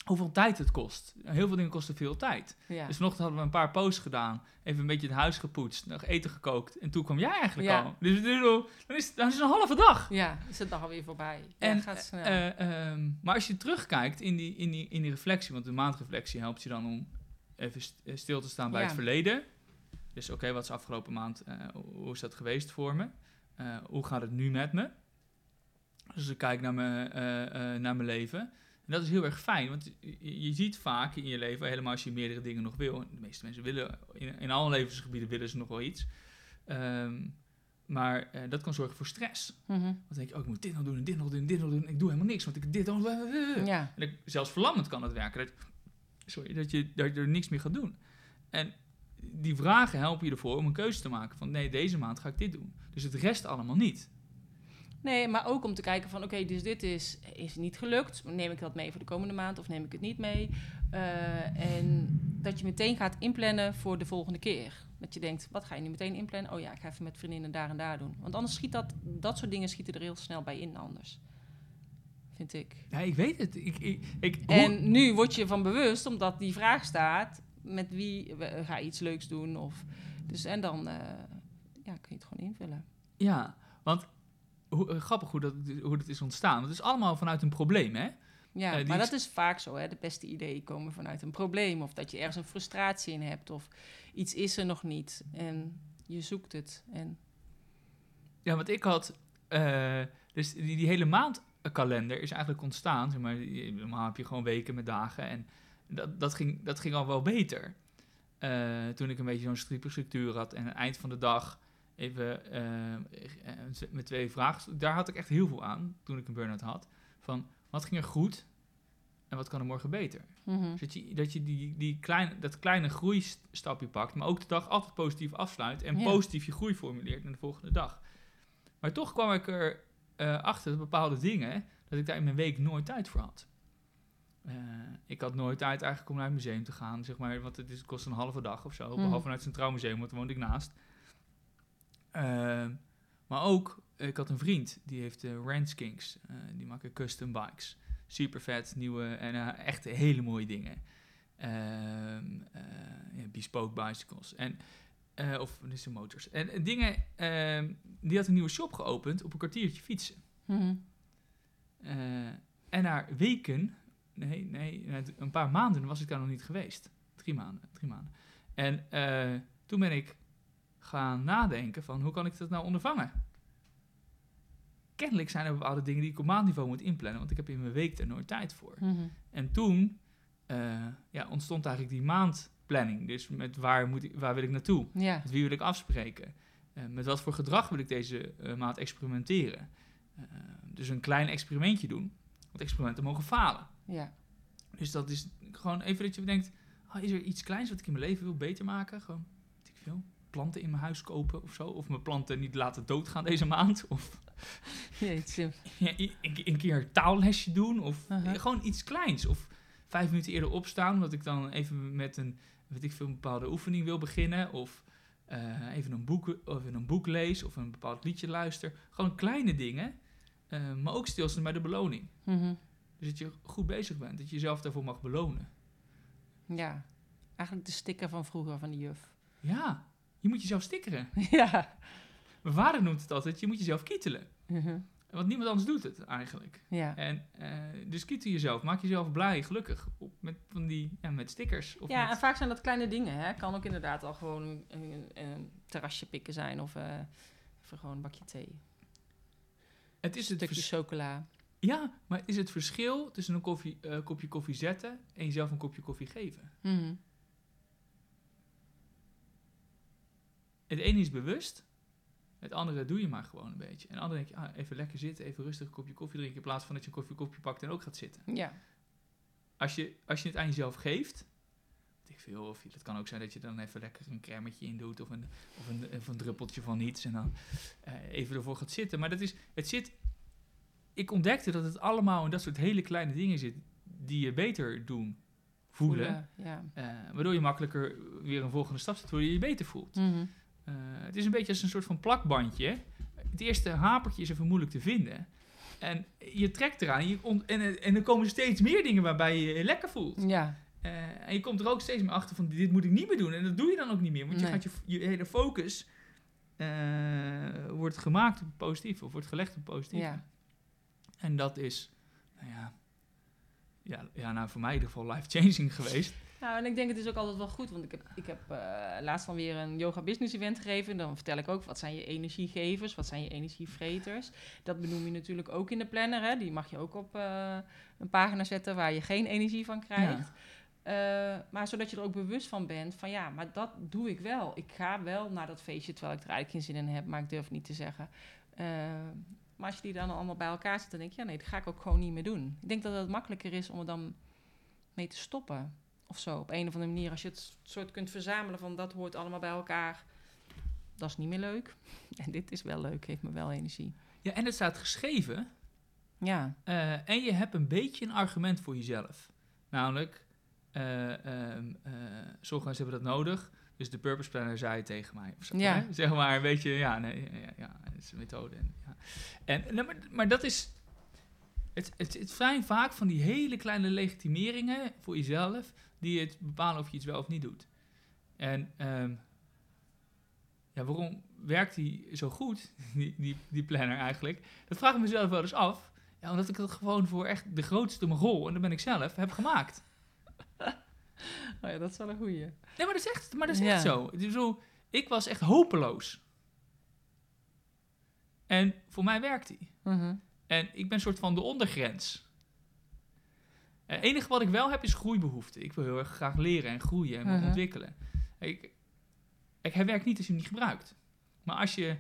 hoeveel tijd het kost. Heel veel dingen kosten veel tijd. Ja. Dus vanochtend hadden we een paar posts gedaan. Even een beetje het huis gepoetst. Nog eten gekookt. En toen kwam jij eigenlijk Ja. al. Dus dan is, dan is het een halve dag. ja, is het dag alweer voorbij. En, ja, gaat snel. Eh, ehm, maar als je terugkijkt in die, in, die, in die reflectie, want de maandreflectie helpt je dan om even eh, stil te staan bij Ja. het verleden. Dus oké, wat is afgelopen maand, eh, hoe is dat geweest voor me? Eh, hoe gaat het nu met me? Dus ik kijk naar mijn, naar mijn leven. En dat is heel erg fijn, want je, je ziet vaak in je leven, helemaal als je meerdere dingen nog wil. De meeste mensen willen, in, in alle levensgebieden willen ze nog wel iets. Ehm, maar dat kan zorgen voor stress. Mhm. Dan denk je, oh, ik moet dit nog doen en dit nog doen en dit nog doen. Ik doe helemaal niks, want ik dit nog... Ja, En ik, zelfs verlammend kan het werken. Dat, sorry, dat je, dat er niks meer gaat doen. En die vragen helpen je ervoor om een keuze te maken. Van nee, deze maand ga ik dit doen. Dus het rest allemaal niet. Nee, maar ook om te kijken van, oké, dus dit is, is niet gelukt. Neem ik dat mee voor de komende maand of neem ik het niet mee? Eh, en dat je meteen gaat inplannen voor de volgende keer. Dat je denkt, wat ga je nu meteen inplannen? Oh ja, ik ga even met vriendinnen daar en daar doen. Want anders schiet dat, dat soort dingen schieten er heel snel bij in anders. Vind ik. Ja, ik weet het. Ik, ik, ik, En nu word je van bewust, omdat die vraag staat, met wie we- ga je iets leuks doen? Of, dus, en dan eh, ja, kun je het gewoon invullen. Ja, want hoe, eh, grappig hoe dat, hoe dat is ontstaan. Het is allemaal vanuit een probleem, hè? Ja, Eh, maar dat is vaak zo. Hè? De beste ideeën komen vanuit een probleem. Of dat je ergens een frustratie in hebt. Of iets is er nog niet. En je zoekt het. En Ja, want ik had... eh, dus die, die hele maandkalender is eigenlijk ontstaan. Zeg maar, normaal heb je gewoon weken met dagen. En dat, dat, ging, dat ging al wel beter. Eh, toen ik een beetje zo'n stru- structuur had. En aan het eind van de dag even eh, eh, met twee vragen. Daar had ik echt heel veel aan toen ik een burn-out had. Van, wat ging er goed? En wat kan er morgen beter? mhm. Dus dat je, dat, je die, die kleine, dat kleine groeistapje pakt, maar ook de dag altijd positief afsluit en positief je groei formuleert naar de volgende dag. Maar toch kwam ik er eh, achter bepaalde dingen, dat ik daar in mijn week nooit tijd voor had. Eh, ik had nooit tijd eigenlijk om naar het museum te gaan, zeg maar, want het, is, het kost een halve dag of zo, Mhm. behalve naar het Centraal Museum, want daar woonde ik naast. Eh, maar ook, ik had een vriend, die heeft uh, Ranch Kings, die maken custom bikes super vet, nieuwe en echt hele mooie dingen. Ehm, eh, bespoke bicycles. En Eh, of Nissan Motors. En, en dingen, ehm, die had een nieuwe shop geopend op een kwartiertje fietsen. Mhm. Eh, en na weken, nee, nee, een paar maanden was ik daar nog niet geweest. Drie maanden, drie maanden. En eh, toen ben ik gaan nadenken van, hoe kan ik dat nou ondervangen? Kennelijk zijn er bepaalde dingen die ik op maandniveau moet inplannen, want ik heb in mijn week er nooit tijd voor. Mhm. En toen ja, ontstond eigenlijk die maandplanning. Dus met waar, moet ik, waar wil ik naartoe? Ja. Met wie wil ik afspreken? Eh, met wat voor gedrag wil ik deze eh, maand experimenteren? Eh, dus een klein experimentje doen. Want experimenten mogen falen. Ja. Dus dat is gewoon even dat je bedenkt... ah, is er iets kleins wat ik in mijn leven wil beter maken? Gewoon, weet ik veel, planten in mijn huis kopen of zo. Of mijn planten niet laten doodgaan deze maand. Of Jeetje. ja, een, een keer een taallesje doen. Of gewoon iets kleins. Of vijf minuten eerder opstaan, omdat ik dan even met een, weet ik veel, een bepaalde oefening wil beginnen. Of eh, even, een boek, of even een boek lees, of een bepaald liedje luister. Gewoon kleine dingen, eh, maar ook stilstaan bij de beloning. Mhm. Dus dat je goed bezig bent, dat je jezelf daarvoor mag belonen. Ja. Eigenlijk de sticker van vroeger van de juf. Ja, je moet jezelf stikkeren. ja. Mijn vader noemt het altijd, je moet jezelf kietelen. Mhm. Want niemand anders doet het eigenlijk. Ja. En eh, dus kietel jezelf, maak jezelf blij, gelukkig. Op, met, van die, ja, met stickers. Of Ja, en vaak zijn dat kleine dingen. Hè? Kan ook inderdaad al gewoon een, een, een terrasje pikken zijn of even gewoon een bakje thee. het is Een het stukje vers- chocola. Ja, maar is het verschil tussen een koffie, eh, kopje koffie zetten en jezelf een kopje koffie geven? Mhm. Het ene is bewust, het andere doe je maar gewoon een beetje. En het andere denk je, ah, even lekker zitten, even rustig een kopje koffie drinken, in plaats van dat je een koffie, kopje pakt en ook gaat zitten. Ja. Als je, als je het aan jezelf geeft, ik veel, of dat kan ook zijn dat je dan even lekker een crèmetje in doet, of een, of een, of een druppeltje van iets, en dan eh, even ervoor gaat zitten. Maar dat is, het zit, ik ontdekte dat het allemaal in dat soort hele kleine dingen zit, die je beter doen voelen. Ja. Eh, waardoor je makkelijker weer een volgende stap zet, waardoor je je beter voelt. Mhm. Eh, het is een beetje als een soort van plakbandje. Het eerste hapertje is even moeilijk te vinden. En je trekt eraan en, je en, en er komen steeds meer dingen waarbij je je lekker voelt. Ja. Eh, en je komt er ook steeds meer achter van dit moet ik niet meer doen. En dat doe je dan ook niet meer. Want je, gaat je, je hele focus eh, wordt gemaakt op het positieve. Of wordt gelegd op het positieve. Ja. En dat is, nou ja, ja, ja nou voor mij in ieder geval life-changing geweest. Nou, en ik denk het is ook altijd wel goed, want ik heb, ik heb eh, laatst dan weer een yoga business event gegeven. En dan vertel ik ook, wat zijn je energiegevers, wat zijn je energievreters. Dat benoem je natuurlijk ook in de planner, hè. Die mag je ook op eh, een pagina zetten waar je geen energie van krijgt. Eh, maar zodat je er ook bewust van bent van ja, maar dat doe ik wel. Ik ga wel naar dat feestje terwijl ik er eigenlijk geen zin in heb, maar ik durf het niet te zeggen. Maar als je die dan allemaal bij elkaar zet, dan denk je, ja nee, dat ga ik ook gewoon niet meer doen. Ik denk dat het makkelijker is om er dan mee te stoppen. Of zo, op een of andere manier. Als je het soort kunt verzamelen van dat hoort allemaal bij elkaar. Dat is niet meer leuk. En dit is wel leuk, geeft me wel energie. Ja, en het staat geschreven Ja, Eh, en je hebt een beetje een argument voor jezelf. Namelijk, eh, ehm, eh, sommige mensen hebben dat nodig. Dus de Purpose Planner zei tegen mij. Of zo, Ja. hè? Zeg maar een beetje, ja, nee, ja, ja, ja, het is een methode. En, ja. en, nou, maar, maar dat is... Het, het, het zijn vaak van die hele kleine legitimeringen voor jezelf... die het bepalen of je iets wel of niet doet. En ehm, ja, waarom werkt die zo goed, die, die, die planner eigenlijk? Dat vraag ik mezelf wel eens af. Ja, omdat ik het gewoon voor echt de grootste rol, en dat ben ik zelf, heb gemaakt. oh ja dat is wel een goeie. Nee, maar dat is echt, maar dat is Ja. echt zo. Zo. Ik was echt hopeloos. En voor mij werkt die. Mhm. En ik ben een soort van de ondergrens. Het enige wat ik wel heb is groeibehoefte. Ik wil heel erg graag leren en groeien en me Mhm. ontwikkelen. Ik, ik, hij werkt niet als je hem niet gebruikt. Maar als je...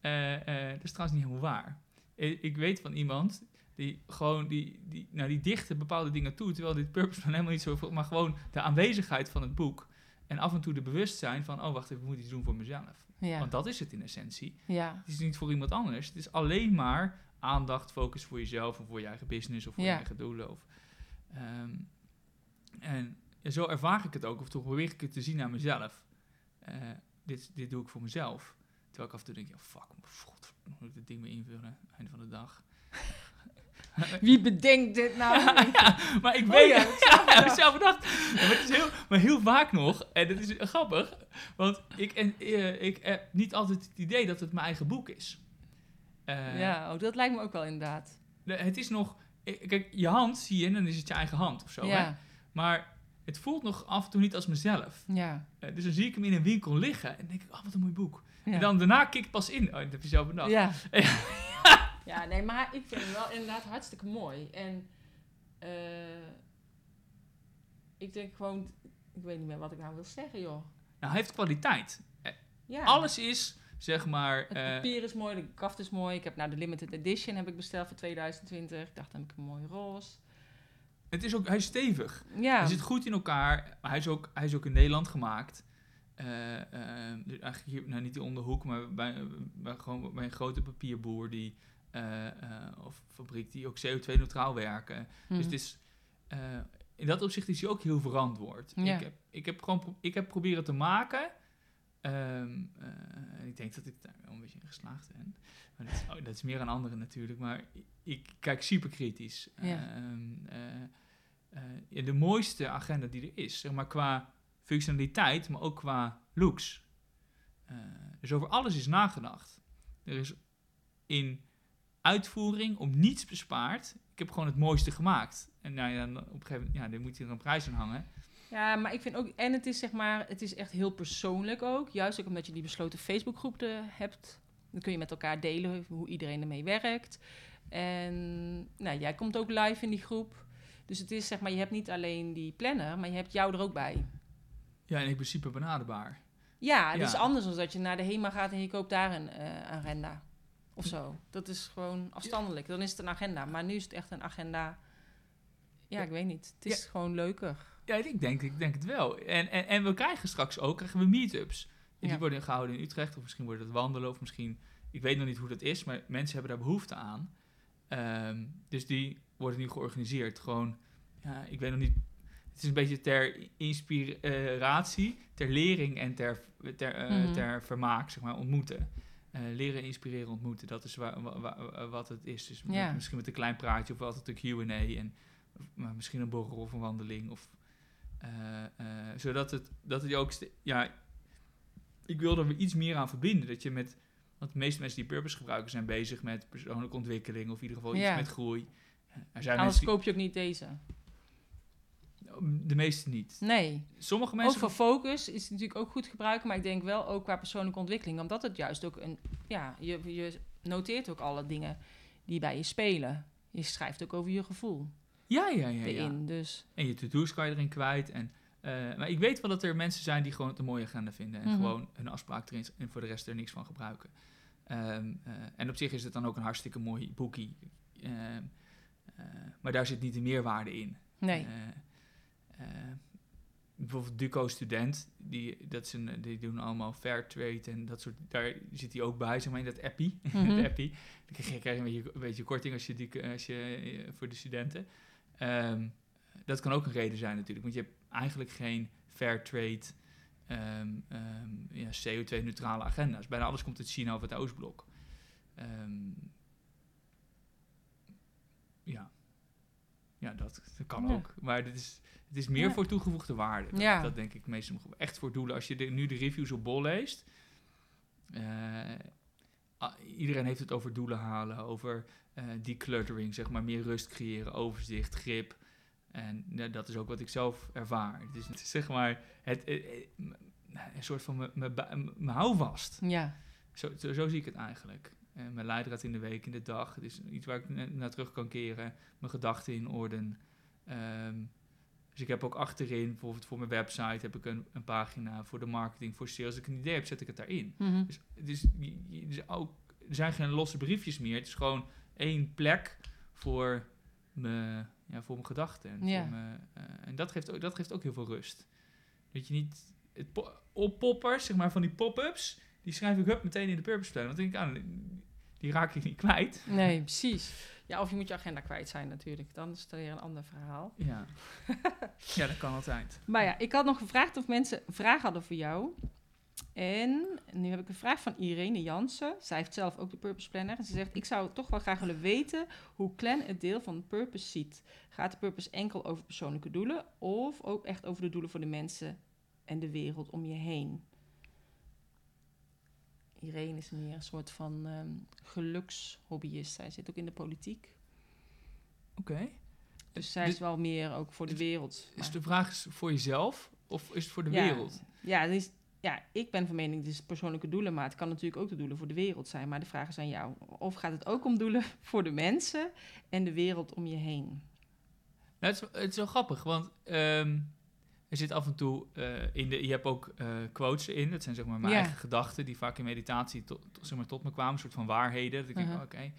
eh, eh, dat is trouwens niet helemaal waar. Ik, ik weet van iemand die gewoon... Die, die, nou, die dichten bepaalde dingen toe... terwijl dit purpose plan helemaal niet zo... maar gewoon de aanwezigheid van het boek... en af en toe de bewustzijn van... oh, wacht even, ik moet iets doen voor mezelf. Ja. Want dat is het in essentie. ja. Het is niet voor iemand anders. Het is alleen maar aandacht, focus voor jezelf of voor je eigen business of voor Ja. je eigen doelen. Of, ehm, en zo ervaar ik het ook, of toch probeer ik het te zien aan mezelf. Eh, dit, dit doe ik voor mezelf. Terwijl ik af en toe denk, ja, fuck, god, moet ik dit ding weer invullen, einde van de dag. Wie bedenkt dit nou? ja, maar ik Oh weet... ja, ja, zelf heb ik zelf bedacht. Ja, maar, het is heel, maar heel vaak nog, en dat is grappig, want ik, en, eh, ik heb niet altijd het idee dat het mijn eigen boek is. Eh, ja, oh, dat lijkt me ook wel inderdaad. de- Het is nog... Kijk, je hand zie je en dan is het je eigen hand of zo. Hè? Maar het voelt nog af en toe niet als mezelf. ja, Eh, dus dan zie ik hem in een winkel liggen en denk ik, oh, wat een mooi boek. ja. En dan daarna kik ik pas in. Oh, dat heb je zelf bedacht. Ja. ja, nee, maar ik vind hem wel inderdaad hartstikke mooi. En eh, ik denk gewoon, ik weet niet meer wat ik nou wil zeggen, joh. Nou, hij heeft kwaliteit. Ja. Alles is, zeg maar... Het eh, papier is mooi, de kaft is mooi. Ik heb nou de limited edition heb ik besteld voor 2020. Ik dacht, dan heb ik een mooi roze. het is ook, hij is stevig. Ja. Hij zit goed in elkaar. Hij is ook, hij is ook in Nederland gemaakt. Eh, eh, dus eigenlijk hier, nou niet om de hoek, maar bij, bij, gewoon bij een grote papierboer die, of fabriek die ook CO2-neutraal werken. Dus het is, in dat opzicht is hij ook heel verantwoord. Ja. Ik, heb, ik heb gewoon ik heb proberen te maken. Ehm, eh, ik denk dat ik daar wel een beetje in geslaagd ben. Maar dat, is, oh, dat is meer aan anderen natuurlijk. Maar ik, kijk super kritisch. Ja. Ehm, eh, eh, de mooiste agenda die er is, zeg maar qua functionaliteit, maar ook qua looks. Dus over alles is nagedacht. Er is in uitvoering om niets bespaard. Ik heb gewoon het mooiste gemaakt. En nou ja, dan op een gegeven moment, ja, dan moet je er een prijs aan hangen. Ja, maar ik vind ook, en het is zeg maar, het is echt heel persoonlijk ook. Juist ook omdat je die besloten Facebookgroep hebt. Dan kun je met elkaar delen hoe iedereen ermee werkt. En nou, jij komt ook live in die groep. Dus het is zeg maar, je hebt niet alleen die planner, maar je hebt jou er ook bij. Ja, en ik ben super benaderbaar. Ja, het Ja. is anders dan dat je naar de HEMA gaat en je koopt daar een eh, agenda. Of zo. Dat is gewoon afstandelijk. Dan is het een agenda. Maar nu is het echt een agenda. Ja, ik weet niet. Het is gewoon leuker. Ja, ik denk, ik denk het wel. En, en, en we krijgen straks ook krijgen we meetups. Ja. Die worden gehouden in Utrecht, of misschien wordt het wandelen, of misschien, ik weet nog niet hoe dat is, maar mensen hebben daar behoefte aan. Ehm, dus die worden nu georganiseerd. Gewoon, ja, ik weet nog niet. Het is een beetje ter inspiratie, ter lering en ter, ter, Mhm. ter vermaak, zeg maar, ontmoeten. Eh, leren, inspireren, ontmoeten, dat is wa- wa- wa- wat het is. Dus Ja. misschien met een klein praatje of altijd een Q&A en maar misschien een borrel of een wandeling. Of, zodat het, dat het je ook... Ja, ik wil er iets meer aan verbinden. Dat je met... Want de meeste mensen die Purpose gebruiken zijn bezig met persoonlijke ontwikkeling. Of in ieder geval Ja. iets met groei. Er zijn Anders koop je ook niet deze. die, De meeste niet. Nee. Sommige Ook mensen... voor focus is het natuurlijk ook goed gebruiken. Maar ik denk wel ook qua persoonlijke ontwikkeling. Omdat het juist ook een... Ja, je, je noteert ook alle dingen die bij je spelen. Je schrijft ook over je gevoel Ja, ja, ja. Dus En je to-do's kan je erin kwijt. En, eh, maar ik weet wel dat er mensen zijn die gewoon het een mooie agenda vinden. En Mhm. gewoon hun afspraak erin en voor de rest er niks van gebruiken. Ehm, eh, en op zich is het dan ook een hartstikke mooi boekie. Ehm, eh, maar daar zit niet de meerwaarde in. nee. Bijvoorbeeld Duco Student, die, dat een, die doen allemaal fair trade en dat soort. Daar zit hij ook bij, zeg maar, in dat appie. Mhm. het appie. Dan krijg je, krijg je een, beetje, een beetje korting als je die, als je, voor de studenten. Ehm, dat kan ook een reden zijn natuurlijk, want je hebt eigenlijk geen fair trade ehm, ehm, ja, CO2-neutrale agenda's. Bijna alles komt uit China of het Oostblok. Ja. ja, dat, dat kan Ja. ook. Maar dit is, het is meer Ja. voor toegevoegde waarde. Dat, Ja. dat denk ik meestal echt voor doelen. Als je de, nu de reviews op Bol leest... eh, iedereen heeft het over doelen halen, over eh, decluttering, zeg maar, meer rust creëren, overzicht, grip. En ja, dat is ook wat ik zelf ervaar. Het is, het is zeg maar het, eh, eh, een soort van mijn- houvast. Ja. Zo, zo, zo zie ik het eigenlijk. Mijn leidraad in de week, in de dag. Het is iets waar ik na- naar terug kan keren. Mijn gedachten in orde. Ehm, dus ik heb ook achterin, bijvoorbeeld voor mijn website, heb ik een, een pagina voor de marketing, voor sales. Als ik een idee heb, zet ik het daarin. Mhm. Dus, dus, dus ook, er zijn geen losse briefjes meer. Het is gewoon één plek voor mijn, ja, voor mijn gedachten. En, Ja. voor mijn, eh, en dat, geeft ook, dat geeft ook heel veel rust. Dat je niet... Het po- oppoppers, zeg maar, van die pop-ups... die schrijf ik hup meteen in de purpose plan. Want dan denk ik, ah, die raak ik niet kwijt. Nee, precies. Ja, of je moet je agenda kwijt zijn natuurlijk. Dan is het weer een ander verhaal. Ja, ja dat kan altijd. Maar ja, ik had nog gevraagd of mensen vragen hadden voor jou. En nu heb ik een vraag van Irene Jansen. Zij heeft zelf ook de Purpose Planner. En ze zegt, ik zou toch wel graag willen weten hoe Clan het deel van Purpose ziet. Gaat de Purpose enkel over persoonlijke doelen of ook echt over de doelen voor de mensen en de wereld om je heen? Irene is meer een soort van ehm, gelukshobbyist. Zij zit ook in de politiek. Oké. Dus zij is wel meer ook voor de wereld. Is maar- de vraag is voor jezelf of is het voor de Ja. wereld? Ja, is, ja, ik ben van mening, het is persoonlijke doelen, maar het kan natuurlijk ook de doelen voor de wereld zijn. Maar de vraag is aan jou. Of gaat het ook om doelen voor de mensen en de wereld om je heen? Nou, het, is, het is wel grappig, want ehm, er zit af en toe eh, in de. Je hebt ook eh, quotes in. Dat zijn zeg maar mijn Ja. eigen gedachten die vaak in meditatie tot, zeg maar, tot me kwamen, een soort van waarheden. Dat ik denk, oh, oké.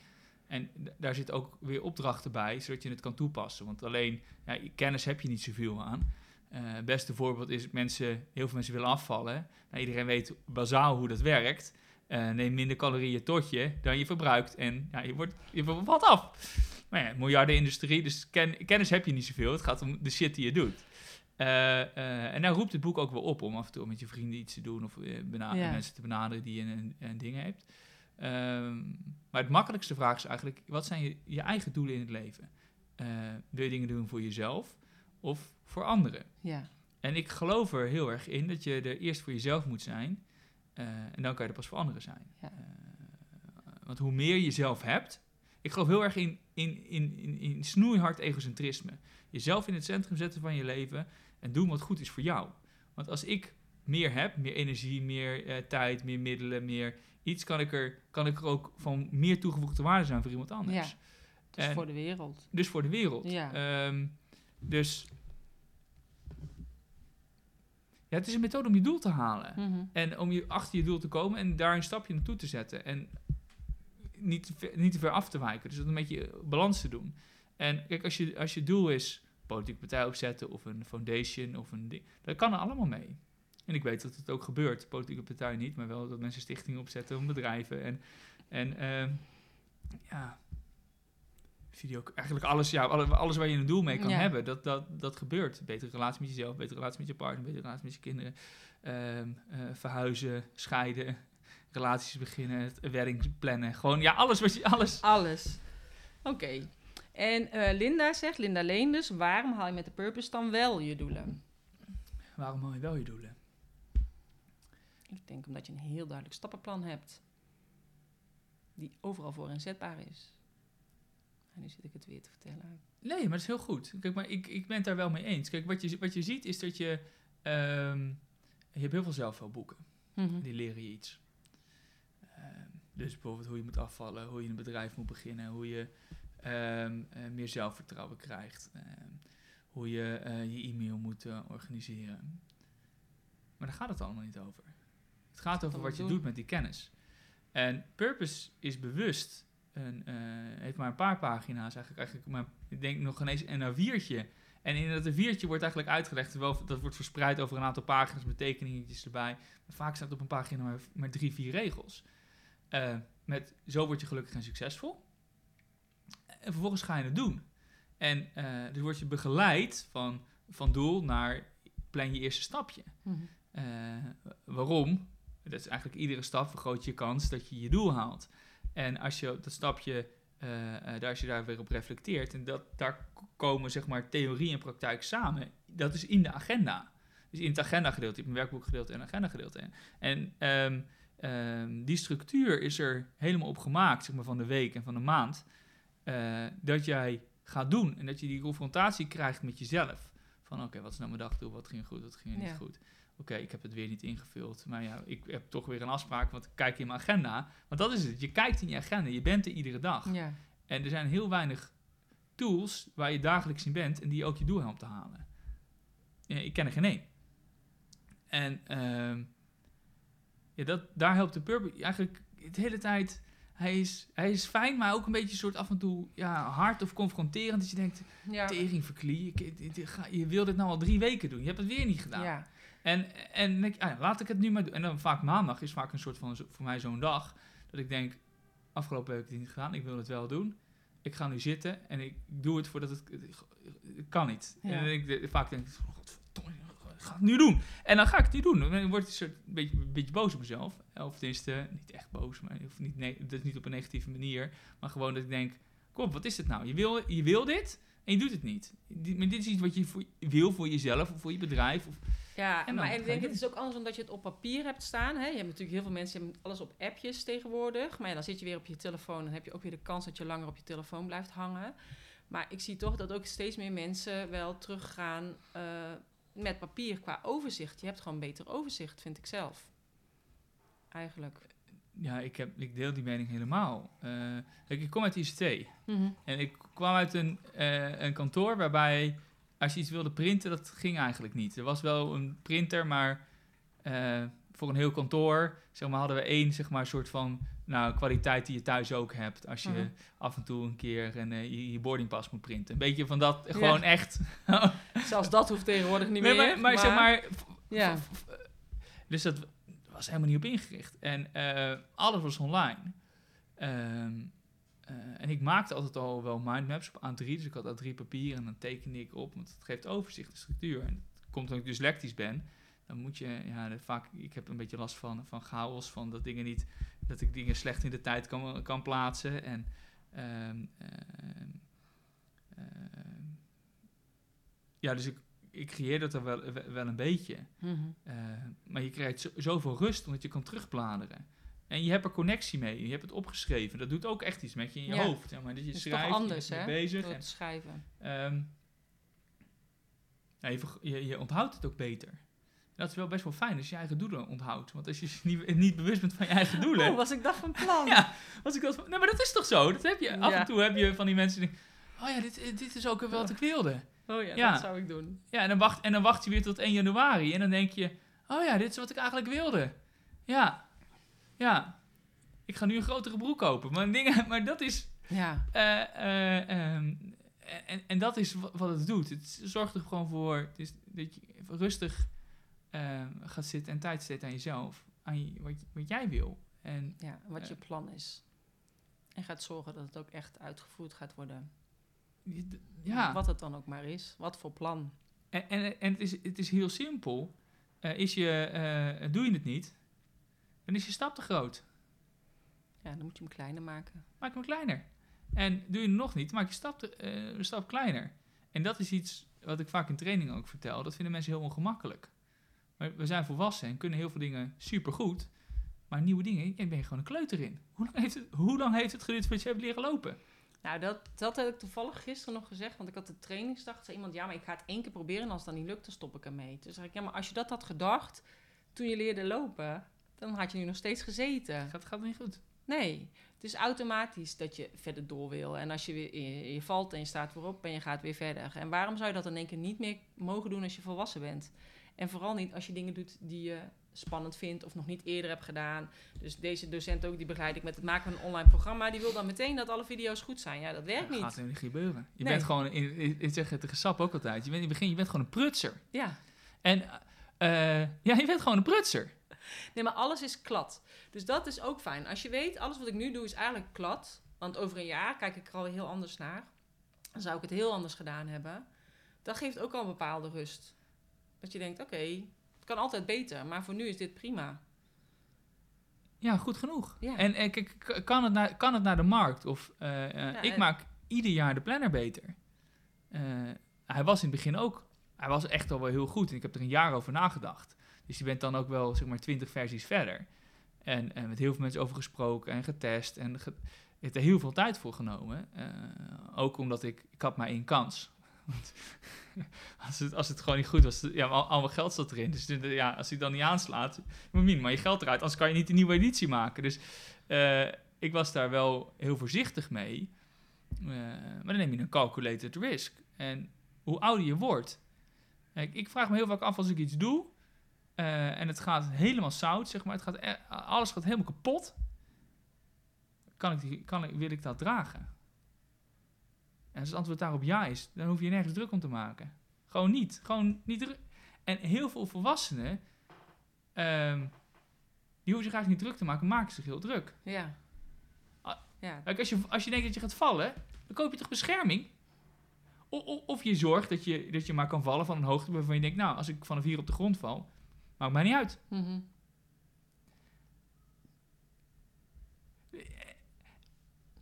En daar zit ook weer opdrachten bij, zodat je het kan toepassen. Want alleen ja, kennis heb je niet zoveel aan. Eh, het beste voorbeeld is mensen, heel veel mensen willen afvallen. Nou, iedereen weet bazaal hoe dat werkt. Eh, neem minder calorieën tot je dan je verbruikt. En ja, je, wordt, je valt af. Maar ja, miljardenindustrie, dus ken- kennis heb je niet zoveel. Het gaat om de shit die je doet. Eh, en daar roept het boek ook wel op om af en toe met je vrienden iets te doen of Ja. mensen te benaderen die je een, een ding hebt. Ehm, maar het makkelijkste vraag is eigenlijk: wat zijn je, je eigen doelen in het leven? Wil je dingen doen voor jezelf of voor anderen? Ja, En ik geloof er heel erg in dat je er eerst voor jezelf moet zijn. eh, en dan kan je er pas voor anderen zijn. Ja. Eh, want hoe meer je zelf hebt. Ik geloof heel erg in, in, in, in, in snoeihard egocentrisme. Jezelf in het centrum zetten van je leven. En doen wat goed is voor jou. Want als ik meer heb, meer energie, meer eh, tijd, meer middelen, meer iets, kan ik, er, kan ik er ook van meer toegevoegde waarde zijn voor iemand anders. Ja. dus En- voor de wereld. Dus voor de wereld. Ja. Ehm, dus ja, het is een methode om je doel te halen. Mhm. En om je achter je doel te komen en daar een stapje naartoe te zetten. En niet te ver, niet te ver af te wijken. Dus dat een beetje balans te doen. En kijk, als je, als je doel is politieke partij opzetten of een foundation of een ding. Dat kan er allemaal mee. En ik weet dat het ook gebeurt. Politieke partij niet, maar wel dat mensen stichtingen opzetten om bedrijven. En, en ehm, ja, video, eigenlijk alles, ja, alle- alles waar je een doel mee kan Ja. hebben, dat, dat, dat gebeurt. Betere relatie met jezelf, betere relatie met je partner, betere relatie met je kinderen. Ehm, eh, verhuizen, scheiden, relaties beginnen, wedding plannen. Gewoon, ja, alles wat je, alles. Alles. Oké. En eh, Linda zegt, Linda Leenders, waarom haal je met de purpose dan wel je doelen? Waarom haal je wel je doelen? Ik denk omdat je een heel duidelijk stappenplan hebt. Die overal voor inzetbaar is. En nu zit ik het weer te vertellen. Nee, maar dat is heel goed. Kijk, maar ik, ik ben het daar wel mee eens. Kijk, wat je, wat je ziet is dat je... ehm, je hebt heel veel zelfhulpboeken. Mhm. Die leren je iets. Ehm, dus bijvoorbeeld hoe je moet afvallen, hoe je een bedrijf moet beginnen, hoe je ehm, eh, meer zelfvertrouwen krijgt, hoe je eh, je e-mail moet eh, organiseren. Maar daar gaat het allemaal niet over. Het gaat over over wat je doen. doet met die kennis. En Purpose is bewust, een, eh, heeft maar een paar pagina's eigenlijk, eigenlijk maar, ik denk nog ineens een A4'tje. En in dat A4'tje wordt eigenlijk uitgelegd, terwijl dat wordt verspreid over een aantal pagina's met tekeningetjes erbij. Maar vaak staat op een pagina maar, maar drie, vier regels. Eh, met zo word je gelukkig en succesvol. En vervolgens ga je het doen. En eh, dus word je begeleid van, van doel naar plan je eerste stapje. Mhm. Waarom? Dat is eigenlijk iedere stap vergroot je kans dat je je doel haalt. En als je dat stapje, eh, eh, daar, als je daar weer op reflecteert, en dat, daar komen zeg maar theorie en praktijk samen, dat is in de agenda. Dus in het agenda gedeelte, in het werkboek gedeelte en agenda gedeelte. En, ehm, ehm, die structuur is er helemaal op gemaakt, zeg maar van de week en van de maand, eh, dat jij gaat doen en dat je die confrontatie krijgt met jezelf. Van oké, wat is nou mijn dagdoel, wat ging goed, wat ging niet Ja. goed. Oké, ik heb het weer niet ingevuld. Maar ja, ik heb toch weer een afspraak, want ik kijk in mijn agenda. Want dat is het. Je kijkt in je agenda, je bent er iedere dag. Ja. En er zijn heel weinig tools waar je dagelijks in bent en die ook je doel helpen te halen. Ik ken er geen één. En ehm, ja, dat, daar helpt de Purple eigenlijk de hele tijd. Hij is, hij is fijn, maar ook een beetje soort af en toe ja, hard of confronterend. Dat je denkt, Ja. tering verklie, ik- ga- je wil dit nou al drie weken doen. Je hebt het weer niet gedaan. Ja. En, en denk ah laat ik het nu maar doen. En dan vaak maandag is vaak een soort van voor mij zo'n dag. Dat ik denk, afgelopen week heb ik het niet gedaan. Ik wil het wel doen. Ik ga nu zitten en ik doe het voordat het... Kan niet. Ja. En ik, vaak denk ik, godverdomme, ga het nu doen. En dan ga ik het niet doen. Dan word ik een, soort, een, beetje, een beetje boos op mezelf. Of tenminste, niet echt boos, maar of niet, nee, dat is niet op een negatieve manier. Maar gewoon dat ik denk, kom, wat is het nou? Je wil, je wil dit en je doet het niet. Maar dit is iets wat je voor, wil voor jezelf of voor je bedrijf. Of, ja, en maar ik denk, het is ook anders omdat je het op papier hebt staan. Hè? Je hebt natuurlijk heel veel mensen die hebben alles op appjes tegenwoordig. Maar ja, dan zit je weer op je telefoon en heb je ook weer de kans dat je langer op je telefoon blijft hangen. Maar ik zie toch dat ook steeds meer mensen wel teruggaan uh, met papier qua overzicht. Je hebt gewoon beter overzicht, vind ik zelf. Eigenlijk. Ja, ik, heb, ik deel die mening helemaal. Uh, ik kom uit ICT. Mm En ik kwam uit een, uh, een kantoor waarbij als je iets wilde printen, dat ging eigenlijk niet. Er was wel een printer, maar uh, voor een heel kantoor zeg maar, hadden we één zeg maar, soort van nou, kwaliteit die je thuis ook hebt. Als je -huh. af en toe een keer een, uh, je, je boardingpas moet printen. Een beetje van dat, gewoon ja. echt. Zelfs dat hoeft tegenwoordig niet nee, meer. Maar, maar, maar, zeg maar... Ja. Dus dat was helemaal niet op ingericht. En uh, alles was online. Um, uh, en ik maakte altijd al wel mindmaps op A3, dus ik had A3 papier en dan tekende ik op, want het geeft overzicht en structuur. En komt omdat ik dyslectisch ben, dan moet je, ja, de, vaak, ik heb een beetje last van, van chaos, van dat dingen niet, dat ik dingen slecht in de tijd kan, kan plaatsen. En, um, uh, ja, dus ik, ik creëer dat er wel, wel een beetje. Mm -hmm. uh, maar je krijgt zo, zoveel rust omdat je kan terugbladeren. En je hebt er connectie mee. Je hebt het opgeschreven. Dat doet ook echt iets met je in je Ja. hoofd. Zeg maar. Dat je Het is schrijft, toch anders, je hè? bent bezig. Door En, schrijven. ehm, ja, je, je, je onthoudt het ook beter. Dat is wel best wel fijn als je je eigen doelen onthoudt. Want als je niet, niet bewust bent van je eigen doelen... Oh, was ik dat van plan? Ja, als ik dat, nee, maar dat is toch zo? Dat heb je, af Ja. en toe heb je van die mensen die denken... Oh ja, dit, dit is ook wel wat ik wilde. Oh ja, Ja. dat zou ik doen. Ja, en dan, wacht, en dan wacht je weer tot 1 januari. En dan denk je... Oh ja, dit is wat ik eigenlijk wilde. Ja. Ja. Ik ga nu een grotere broek kopen. Maar, dingen, maar dat is... Ja. eh, eh, ehm, en, en dat is wa- wat het doet. Het zorgt er gewoon voor het is dat je rustig ehm, gaat zitten en tijd steekt aan jezelf. Aan je, wat, wat jij wil. En ja, wat Eh. je plan is. En gaat zorgen dat het ook echt uitgevoerd gaat worden. ja, Wat het dan ook maar is. Wat voor plan. en, en, en het, is, het is heel simpel. Is je, eh, doe je het niet, dan is je stap te groot. Ja, dan moet je hem kleiner maken. Maak hem kleiner. En doe je het nog niet, maak je stap, te- eh, een stap kleiner. En dat is iets wat ik vaak in training ook vertel. Dat vinden mensen heel ongemakkelijk. Maar we zijn volwassen en kunnen heel veel dingen supergoed. Maar nieuwe dingen, ik ben je gewoon een kleuter in. Hoe lang heeft het, hoe lang heeft het geduurd voordat je hebt leren lopen? Nou, dat, dat heb ik toevallig gisteren nog gezegd. Want ik had de trainingsdag. Zei iemand, ja, maar ik ga het één keer proberen. En als het dan niet lukt, dan stop ik ermee. Toen zeg ik, ja, maar als je dat had gedacht toen je leerde lopen... dan had je nu nog steeds gezeten. Gaat, gaat niet goed. Nee, het is automatisch dat je verder door wil. En als je weer je, je valt en je staat weer op en je gaat weer verder. En waarom zou je dat in één keer niet meer mogen doen als je volwassen bent? En vooral niet als je dingen doet die je spannend vindt of nog niet eerder hebt gedaan. Dus deze docent ook, die begeleid ik met het maken van een online programma. Die wil dan meteen dat alle video's goed zijn. Ja, dat werkt Dat gaat niet. niet gebeuren. Je Nee. bent gewoon, ik zeg het tegen Sap ook altijd. Je bent in het begin, je bent gewoon een prutser. Ja, En eh, ja, je bent gewoon een prutser. nee, maar alles is klad. Dus dat is ook fijn. Als je weet, alles wat ik nu doe is eigenlijk klad. Want over een jaar kijk ik er al heel anders naar. Dan zou ik het heel anders gedaan hebben. Dat geeft ook al een bepaalde rust. Dat je denkt, oké, het kan altijd beter. Maar voor nu is dit prima. Ja, goed genoeg. Ja. En, en kijk, k- kan het, naar, kan het naar de markt? Of eh, eh, Ja, ik en- maak ieder jaar de planner beter. Eh, hij was in het begin ook. Hij was echt al wel heel goed. En ik heb er een jaar over nagedacht. Dus je bent dan ook wel, zeg maar, twintig versies verder. En, met heel veel mensen over gesproken en getest. En ge- heb er heel veel tijd voor genomen. Eh, ook omdat ik, ik had maar één kans. Als het, als het gewoon niet goed was, ja, al, mijn geld zat erin. Dus ja, als hij dan niet aanslaat, moet maar je geld eruit. Anders kan je niet een nieuwe editie maken. Dus eh, ik was daar wel heel voorzichtig mee. Eh, maar dan neem je een calculated risk. En hoe ouder je wordt. Ik vraag me heel vaak af als ik iets doe. Eh, en het gaat helemaal zout, zeg maar. Het gaat, e- alles gaat helemaal kapot. Kan ik die, kan ik, wil ik dat dragen? En als het antwoord daarop ja is, dan hoef je nergens druk om te maken. Gewoon niet. Gewoon niet En heel veel volwassenen, ehm, die hoeven zich eigenlijk niet druk te maken, maken zich heel druk. Ja. Ja, Kijk, als je, als je denkt dat je gaat vallen, dan koop je toch bescherming? O- o- Of je zorgt dat je, dat je maar kan vallen van een hoogte waarvan je denkt, nou, als ik vanaf hier op de grond val, maakt mij niet uit. Mhm.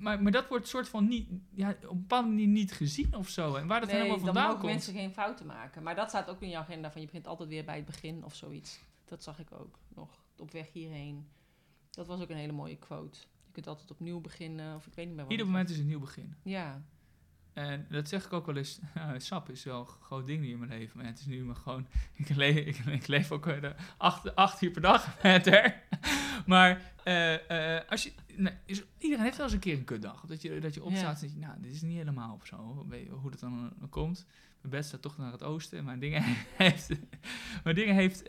Maar, maar dat wordt soort van niet, ja, op een bepaalde manier niet gezien of zo. En waar dat nee, helemaal dan vandaan mogen komt. mensen geen fouten maken. Maar dat staat ook in je agenda van je begint altijd weer bij het begin of zoiets. Dat zag ik ook nog op weg hierheen. Dat was ook een hele mooie quote. Je kunt altijd opnieuw beginnen of ik weet niet meer wat. Ieder moment is een nieuw begin. Ja, En dat zeg ik ook wel eens. ja, sap is wel een groot ding nu in mijn leven. Maar het is nu maar gewoon. Ik, le ik, ik leef ook de acht, acht uur per dag met. Maar eh, eh, als je, nee, is, iedereen heeft wel eens een keer een kutdag. Dat je, dat je opstaat en denk je, nou, dit is niet helemaal of zo. Weet je hoe dat dan komt. Mijn bed staat toch naar het oosten. Maar dingen heeft. maar dingen heeft.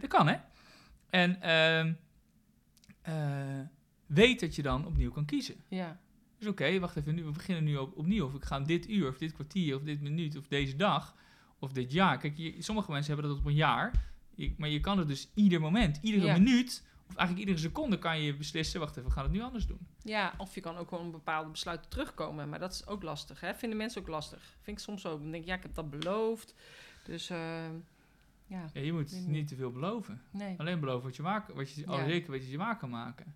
dat kan, hè? En ehm, eh, weet dat je dan opnieuw kan kiezen. ja, Dus oké, wacht even, nu, we beginnen nu op, opnieuw. Of ik ga dit uur, of dit kwartier, of dit minuut, of deze dag, of dit jaar. Kijk, je, sommige mensen hebben dat op een jaar. Je- maar je kan het dus ieder moment, iedere Ja. minuut, of eigenlijk iedere seconde kan je beslissen, wacht even, we gaan het nu anders doen. ja, of je kan ook gewoon een bepaalde besluiten terugkomen. Maar dat is ook lastig, hè? Vinden mensen ook lastig. Vind ik soms ook. Dan denk ik, ja, ik heb dat beloofd. Dus, eh, ja, Ja, je moet Weet niet. te veel beloven. nee. Alleen beloven wat je waar, wat je, al zeker wat je je waar kan maken.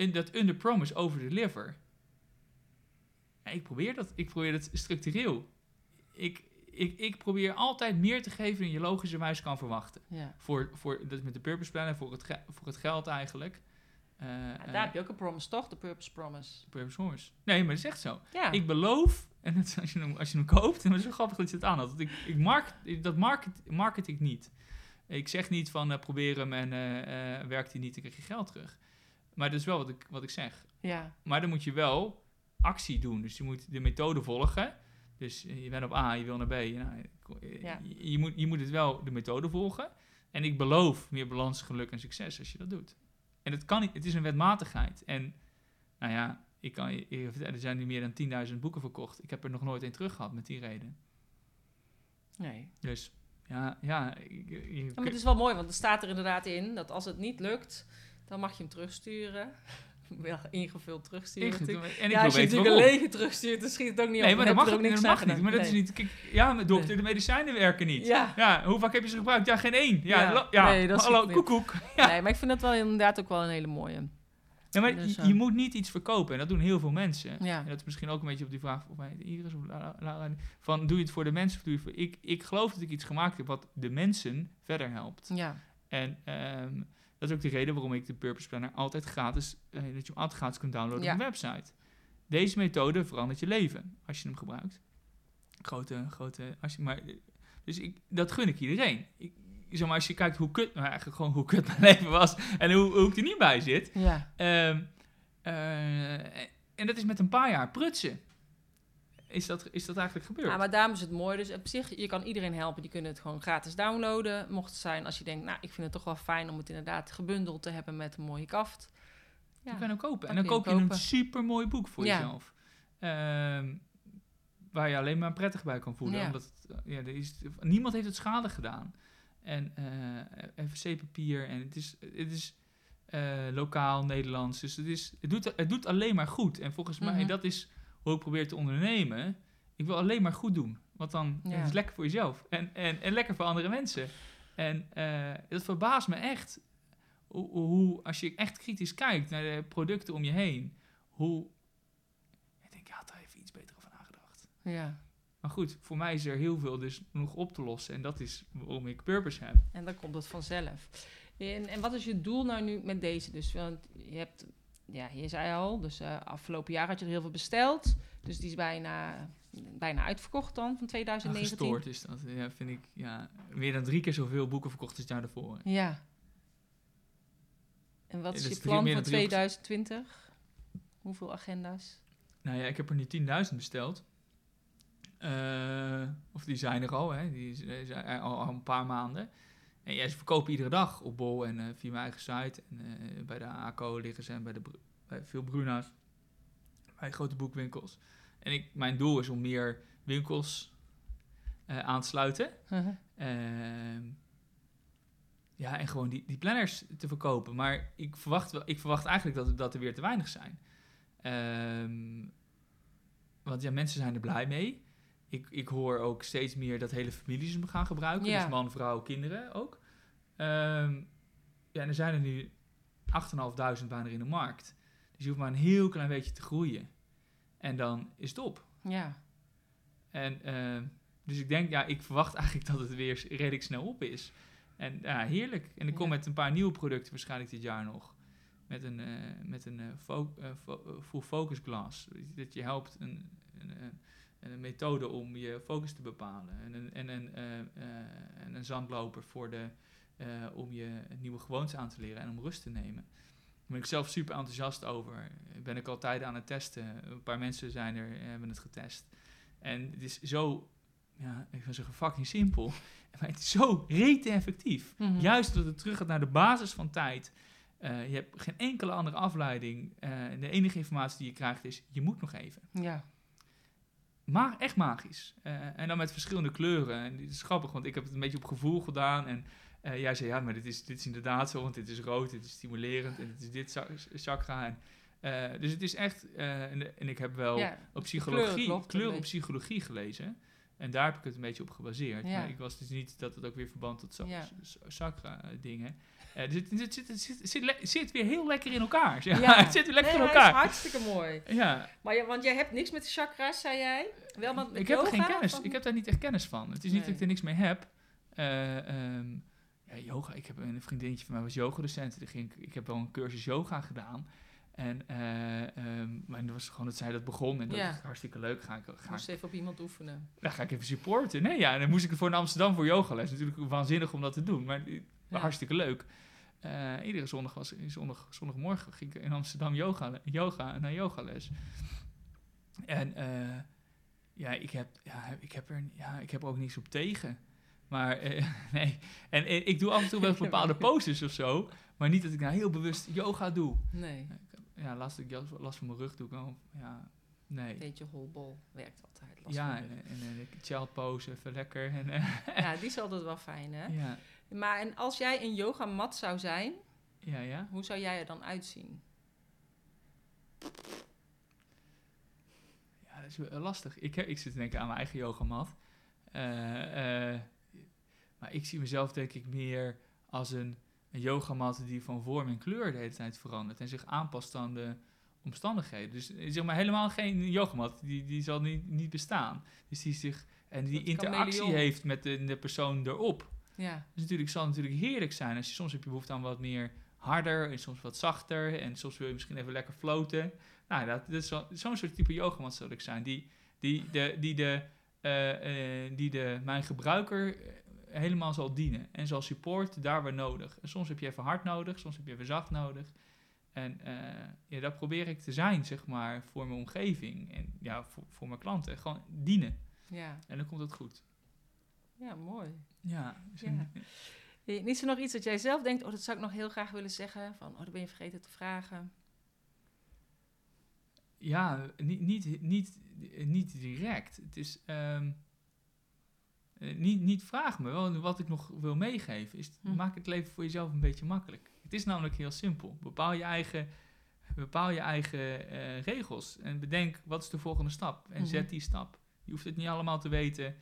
En dat under promise, over deliver. Ja, ik probeer dat. Ik probeer dat structureel. Ik, ik, ik probeer altijd meer te geven dan je logischerwijs kan verwachten. Ja. Voor, voor, dat is met de purpose planner, voor het, voor het geld eigenlijk. Ja, eh, daar heb je ook een promise, toch? De purpose promise. purpose horse. Nee, maar dat is echt zo. Ja, Ik beloof, en dat, als, je hem, als je hem koopt, en het is zo grappig dat je het aanhad. Dat ik, ik market, dat market, market ik niet. Ik zeg niet van eh, probeer hem en werkt hij niet, dan krijg je geld terug. Maar dat is wel wat ik, wat ik zeg. ja, Maar dan moet je wel actie doen. Dus je moet de methode volgen. Dus je bent op A, je wil naar B. Nou, eh, Ja. je, je, moet, je moet het wel de methode volgen. En ik beloof meer balans, geluk en succes als je dat doet. En het kan niet, het is een wetmatigheid. En nou ja, ik kan je je vertellen, er zijn nu meer dan 10.000 boeken verkocht. Ik heb er nog nooit één terug gehad met die reden. nee. Dus ja, ja. je- Ja, maar het is wel mooi, want er staat er inderdaad in dat als het niet lukt, dan mag je hem terugsturen. Wel ingevuld terugsturen. En ik ja, als je natuurlijk een lege terugstuurt, dan schiet het ook niet Nee, op. maar Dan dat mag, ook dat niks mag niet. Maar dat is niet... Kijk, ja, maar dokter, Nee. de medicijnen werken niet. Ja. Ja, hoe vaak heb je ze gebruikt? Ja, geen één. Ja, Ja. ja. Nee, dat hallo, koekoek. Nee. nee, maar ik vind dat wel inderdaad ook wel een hele mooie. Ja, maar Dus, je, eh, je moet niet iets verkopen. En dat doen heel veel mensen. Ja. En dat is misschien ook een beetje op die vraag of mij Iris of Lara, van doe je het voor de mensen of doe je het voor... Ik, ik geloof dat ik iets gemaakt heb wat de mensen verder helpt. Ja, En ehm, dat is ook de reden waarom ik de Purpose Planner altijd gratis, eh, dat je hem altijd gratis kunt downloaden Ja. op mijn website. Deze methode verandert je leven als je hem gebruikt. Grote, grote, als je, maar, dus ik, dat gun ik iedereen. Ik, zeg maar, als je kijkt hoe kut, nou eigenlijk gewoon hoe kut mijn leven was en hoe, hoe ik er niet bij zit. ja. Ehm, eh, en dat is met een paar jaar prutsen. Is dat, is dat eigenlijk gebeurd? Ja, maar daarom is het mooi. Dus op zich, je kan iedereen helpen. Die kunnen het gewoon gratis downloaden. Mocht het zijn als je denkt, nou, ik vind het toch wel fijn om het inderdaad gebundeld te hebben met een mooie kaft. Ja. Je kan hem kopen. En dan koop je een super mooi boek voor Ja. jezelf. Ehm, waar je alleen maar prettig bij kan voelen. Ja. Omdat het, eh, ja, er is, niemand heeft het schade gedaan. En eh FVC-papier. En het is, het is eh, lokaal Nederlands. Dus het, is, het, doet, het doet alleen maar goed. En volgens mij, Mhm. dat is hoe ik probeer te ondernemen. Ik wil alleen maar goed doen. Want dan Ja. is het lekker voor jezelf. En, en, en lekker voor andere mensen. En eh, dat verbaast me echt. Hoe, hoe, als je echt kritisch kijkt naar de producten om je heen. Hoe... Ik denk, ja, had daar even iets beter over nagedacht. Ja. Maar goed, voor mij is er heel veel dus nog op te lossen. En dat is waarom ik purpose heb. En dan komt het vanzelf. En, en wat is je doel nou nu met deze? Dus, want je hebt, ja, je zei al, dus eh, afgelopen jaar had je er heel veel besteld. Dus die is bijna, bijna uitverkocht dan, van Nou, 2019. gestoord is dat. Ja, vind ik, ja, meer dan drie keer zoveel boeken verkocht als het jaar daarvoor. Ja. En wat is je plan voor dan drie- 2020? Hoeveel agenda's? Nou ja, ik heb er nu 10.000 besteld. Eh, of die zijn er al, hè. Die z- zijn er al, al een paar maanden. En ja, ze verkopen iedere dag op Bol en eh, via mijn eigen site. En eh, bij de ACO liggen ze en bij, de, bij veel Bruna's. Bij grote boekwinkels. En ik, mijn doel is om meer winkels eh, aan te sluiten. Ehm, ja, en gewoon die, die planners te verkopen. Maar ik verwacht, wel, ik verwacht eigenlijk dat, dat er weer te weinig zijn. Ehm, want ja, mensen zijn er blij mee. Ik, ik hoor ook steeds meer dat hele families hem gaan gebruiken. Ja. Dus man, vrouw, kinderen ook. Ehm, ja, en er zijn er nu 8.500 bijna in de markt. Dus je hoeft maar een heel klein beetje te groeien. En dan is het op. Ja. En ehm, dus ik denk, ja, ik verwacht eigenlijk dat het weer redelijk snel op is. En ja, heerlijk. En ik kom Ja. met een paar nieuwe producten waarschijnlijk dit jaar nog. Met een, eh, met een fo- eh, full focus glass. Dat je helpt een, een, een, een methode om je focus te bepalen. En een, en een, eh, eh, en een zandloper voor de, eh, om je nieuwe gewoontes aan te leren en om rust te nemen. Daar ben ik zelf super enthousiast over. Ben ik al tijden aan het testen. Een paar mensen zijn er, hebben het getest. En het is zo, ja, ik wil zeggen fucking simpel. Maar het is zo rete effectief. Mhm. Juist dat het terug gaat naar de basis van tijd. Je hebt geen enkele andere afleiding. En de enige informatie die je krijgt is, je moet nog even. Ja. Maar echt magisch. Eh, en dan met verschillende kleuren. En dit is grappig, want ik heb het een beetje op gevoel gedaan. En eh, jij zei, ja, maar dit is, dit is inderdaad zo, want dit is rood, dit is stimulerend en dit is dit cha- chakra. En, eh, dus het is echt, en, en ik heb wel ja. op psychologie, klopt kleur op psychologie gelezen. En daar heb ik het een beetje op gebaseerd. Ja. Maar ik was dus niet dat het ook weer verband tot Ja. Eh. Eh, het, het, zit, het, zit, het zit, het weer heel lekker in elkaar. Ja, Ja. het zit weer lekker nee, in hij is elkaar. hartstikke mooi. Ja, Maar ja, want jij hebt niks met de chakras, zei jij? Wel met, ik heb er geen kennis. Ik heb daar niet echt kennis van. Het is niet dat ik er niks mee heb. Eh, ehm, ja, yoga. Ik heb een vriendinnetje van mij was yogadocent. Die ging, ik heb wel een cursus yoga gedaan. En, eh, ehm, maar dat was gewoon dat zij dat begon. En dat Ja. is hartstikke leuk. Ga ik, ga, Moest even op iemand oefenen. dan ga ik even supporten. Nee, ja, en dan moest ik voor in Amsterdam voor yogales. Natuurlijk waanzinnig om dat te doen. Maar eh, Ja. hartstikke leuk. Eh, iedere zondag was zondag, zondagmorgen ging ik in Amsterdam yoga, yoga naar yogales. En eh, ja, ik heb, ja, ik, heb er, ja, ik heb er ook niks op tegen. Maar eh, nee, en, ik doe af en toe wel bepaalde poses of zo. Maar niet dat ik nou heel bewust yoga doe. Nee, Ja, laatst ik last van mijn rug doe ik wel. Ja, nee. beetje holbol werkt altijd. last Ja, van en, en, child pose even lekker. En, ja, die is altijd wel fijn, hè? ja, Maar en als jij een yogamat zou zijn, ja, ja. hoe zou jij er dan uitzien? Ja, dat is wel lastig. Ik, heb, ik zit te denken aan mijn eigen yogamat. Eh, eh, maar ik zie mezelf denk ik meer als een, een yogamat die van vorm en kleur de hele tijd verandert. En zich aanpast aan de omstandigheden. Dus eh, zeg maar helemaal geen yogamat. Die, die zal niet, niet bestaan. Dus die zich... En die interactie chameleon. heeft met de, de persoon erop. Ja, Dus natuurlijk zal het natuurlijk heerlijk zijn als je soms heb je behoefte aan wat meer harder en soms wat zachter en soms wil je misschien even lekker floten. Nou, dat, dat is wel- zo'n soort type yogamat zal ik zijn die, die, de, die, de, eh, eh, die de, mijn gebruiker eh, helemaal zal dienen en zal supporten daar waar nodig. En soms heb je even hard nodig, soms heb je even zacht nodig. En ja, dat probeer ik te zijn, zeg maar, voor mijn omgeving en ja, voor, voor mijn klanten. Gewoon dienen. ja. En dan komt het goed. Ja, mooi. Ja, Ja. Eh, Is er nog iets dat jij zelf denkt, oh, dat zou ik nog heel graag willen zeggen? Van, oh, dat ben je vergeten te vragen. Ja, niet, niet, niet, niet direct. Het is. ehm, eh, niet, niet vraag me. Wel, wat ik nog wil meegeven is: Hm. maak het leven voor jezelf een beetje makkelijk. Het is namelijk heel simpel. Bepaal je eigen, bepaal je eigen eh, regels en bedenk wat is de volgende stap. En Mhm. zet die stap. Je hoeft het niet allemaal te weten.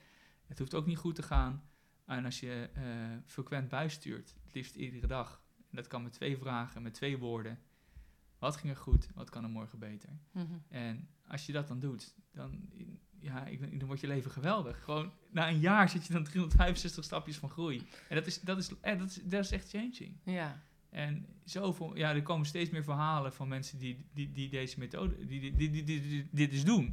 Het hoeft ook niet goed te gaan. En als je eh, frequent bijstuurt, het liefst iedere dag. En dat kan met twee vragen, met twee woorden. Wat ging er goed? Wat kan er morgen beter? Mhm. En als je dat dan doet, dan, ja, ik, dan wordt je leven geweldig. Gewoon na een jaar zit je dan 365 stapjes van groei. En dat is, dat is, eh, dat is, dat is echt changing. Ja, En zoveel, ja, er komen steeds meer verhalen van mensen die, die, die deze methode, die, die, die, die, die- die- dit dus doen.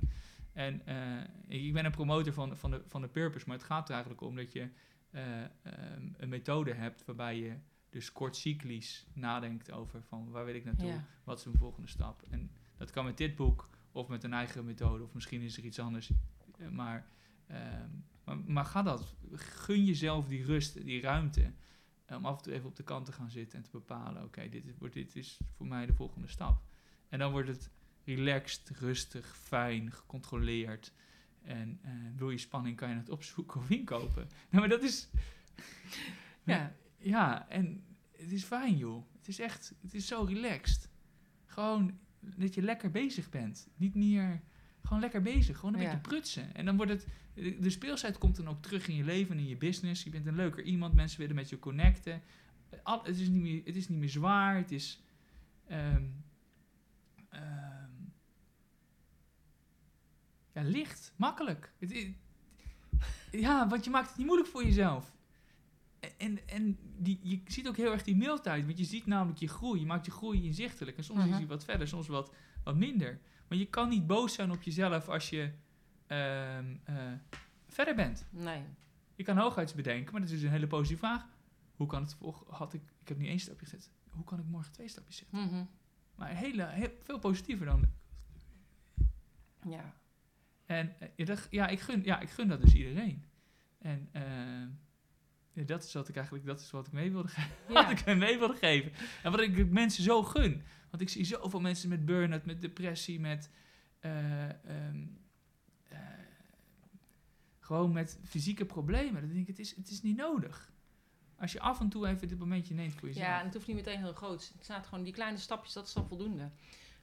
En eh, ik ben een promotor van, van, de, van de purpose, maar het gaat er eigenlijk om dat je eh, ehm, een methode hebt waarbij je dus kort cyclisch nadenkt over van waar wil ik naartoe, Ja. wat is mijn volgende stap. En dat kan met dit boek of met een eigen methode of misschien is er iets anders. Eh, Maar, ehm, maar, maar ga dat, gun jezelf die rust, die ruimte om af en toe even op de kant te gaan zitten en te bepalen, oké, dit, is, wordt- dit is voor mij de volgende stap. En dan wordt het relaxed, rustig, fijn, gecontroleerd. En eh, wil je spanning, kan je het opzoeken of inkopen. Nou, maar dat is... Ja. Ja, en het is fijn, joh. Het is echt, het is zo relaxed. Gewoon dat je lekker bezig bent. Niet meer gewoon lekker bezig. Gewoon een Ja. beetje prutsen. En dan wordt het... De speelsheid komt dan ook terug in je leven en in je business. Je bent een leuker iemand. Mensen willen met je connecten. Eh, Al, het, is niet meer, het is niet meer zwaar. Het is... ehm, ehm, ja, licht. Makkelijk. Het, i- ja, want je maakt het niet moeilijk voor jezelf. En, en die, je ziet ook heel erg die mailtijd. Want je ziet namelijk je groei. Je maakt je groei inzichtelijk. En soms is Mhm. die wat verder, soms wat, wat minder. Maar je kan niet boos zijn op jezelf als je ehm, eh, verder bent. Nee. Je kan hooguit bedenken, maar dat is dus een hele positieve vraag. Hoe kan het had ik, ik heb nu één stapje gezet. Hoe kan ik morgen twee stapjes zetten? Mhm. Maar hele, heel, veel positiever dan. Ja. En eh, ja, dat, ja, ik gun, ja, ik gun dat dus iedereen. En eh, dat is wat ik eigenlijk, dat is wat ik mee wilde geven. Wat ik mee wilde geven. En wat ik mensen zo gun. Want ik zie zoveel mensen met burn-out, met depressie, met eh, ehm, eh, gewoon met fysieke problemen. Dan denk ik, het is, het is niet nodig. Als je af en toe even dit momentje neemt voor jezelf. Ja, en het hoeft niet meteen heel groot. Het staat gewoon die kleine stapjes, dat is dan voldoende.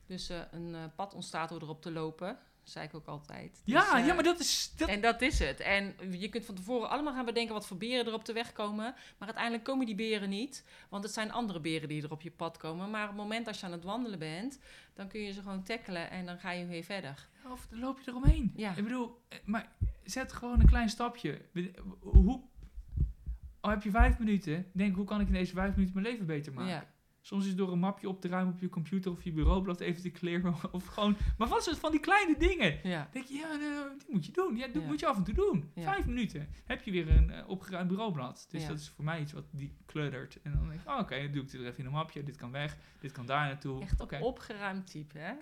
Dus eh, een eh, pad ontstaat door erop te lopen, zei ik ook altijd. Dus, ja, eh, ja, maar dat is... Dat, En dat is het. En je kunt van tevoren allemaal gaan bedenken wat voor beren er op de weg komen. Maar uiteindelijk komen die beren niet. Want het zijn andere beren die er op je pad komen. Maar op het moment als je aan het wandelen bent, dan kun je ze gewoon tackelen en dan ga je weer verder. Of dan loop je eromheen. Ja. Ik bedoel, maar zet gewoon een klein stapje. Hoe, al heb je vijf minuten, denk hoe kan ik in deze vijf minuten mijn leven beter maken? Ja. Soms is het door een mapje op te ruimen op je computer of je bureaublad even te kleren. Of gewoon, maar wat is het van die kleine dingen? Ja. denk je, ja, nou, die moet je doen. Ja, dat Ja. moet je af en toe doen. Ja. Vijf minuten. Heb je weer een eh, opgeruimd bureaublad. Dus dat is voor mij iets wat die kluddert. En dan denk ik, oh, oké, dan doe ik het er even in een mapje. Dit kan weg, dit kan daar naartoe. Echt Oké. een opgeruimd type, hè?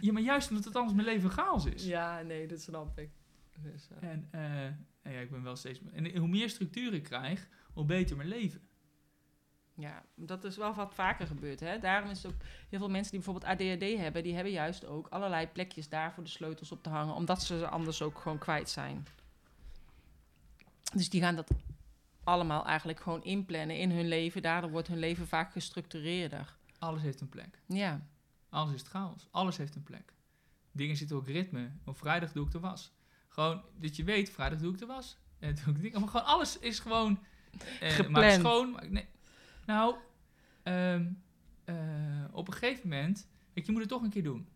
Ja, maar juist omdat het anders mijn leven chaos is. Ja, nee, dat snap ik. Dus, eh, En, eh, en ja, ik ben wel steeds... En hoe meer structuur ik krijg, hoe beter mijn leven. Ja, dat is wel wat vaker gebeurd. Hè? Daarom is het ook heel veel mensen die bijvoorbeeld ADHD hebben, die hebben juist ook allerlei plekjes daar voor de sleutels op te hangen, omdat ze ze anders ook gewoon kwijt zijn. Dus die gaan dat allemaal eigenlijk gewoon inplannen in hun leven. Daardoor wordt hun leven vaak gestructureerder. Alles heeft een plek. Ja, Alles is chaos. Alles heeft een plek. Dingen zitten ook ritme. Op vrijdag doe ik de was. Gewoon dat je weet, vrijdag doe ik de was. En doe ik dingen. Maar gewoon alles is gewoon... Eh, Gepland. Maak schoon. Maak, nee. Nou, ehm, eh, op een gegeven moment... Weet je, moet het toch een keer doen.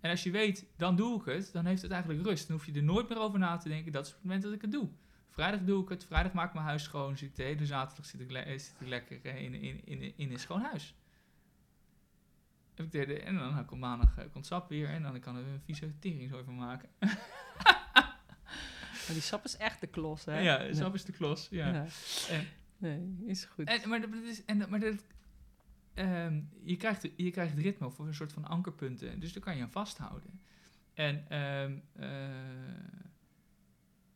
En als je weet, dan doe ik het, dan heeft het eigenlijk rust. Dan hoef je er nooit meer over na te denken. Dat is het moment dat ik het doe. Vrijdag doe ik het. Vrijdag maak ik mijn huis schoon. Zit ik de hele zaterdag zit ik, le- eh, zit ik lekker eh, in, in, in, in een schoon huis. Heb ik de- En dan komt maandag komt sap weer. En dan kan er een vieze tering zo van maken. maar die sap is echt de klos, hè? Ja, sap is de klos. Ja. Ja. En- Nee, is goed. En, maar dat is, en, maar dat, ehm, je, krijgt, je krijgt ritme of een soort van ankerpunten. Dus daar kan je aan vasthouden. En ehm, eh,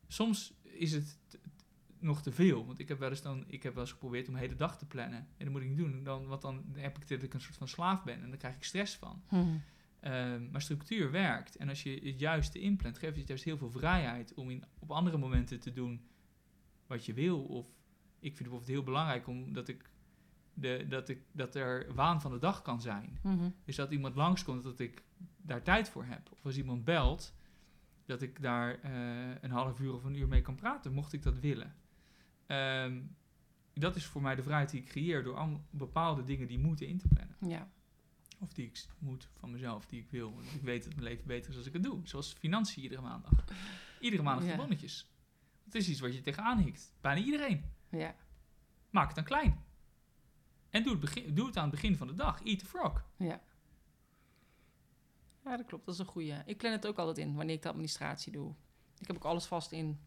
soms is het nog te veel. Want ik heb wel eens, dan, ik heb wel eens geprobeerd om een hele dag te plannen. En dat moet ik niet doen. Dan, want dan heb ik dat ik een soort van slaaf ben. En dan krijg ik stress van. Hm. Ehm, maar structuur werkt. En als je het juiste inplant, geeft het juist heel veel vrijheid om in, op andere momenten te doen wat je wil. Of ik vind het bijvoorbeeld heel belangrijk omdat ik de, dat, ik, dat er waan van de dag kan zijn. Mhm. Dus dat iemand langskomt, dat ik daar tijd voor heb. Of als iemand belt, dat ik daar eh, een half uur of een uur mee kan praten, mocht ik dat willen. Ehm, dat is voor mij de vrijheid die ik creëer door al bepaalde dingen die moeten in te plannen. Ja. Of die ik moet van mezelf, die ik wil. Want ik weet dat mijn leven beter is als ik het doe. Zoals financiën iedere maandag. Iedere maandag Ja. de bonnetjes. Het is iets wat je tegenaan hikt. Bijna iedereen. Ja. Maak het dan klein. En doe het, begin, doe het aan het begin van de dag. Eat the frog. Ja. Ja, dat klopt. Dat is een goeie. Ik plan het ook altijd in wanneer ik de administratie doe. Ik heb ook alles vast in,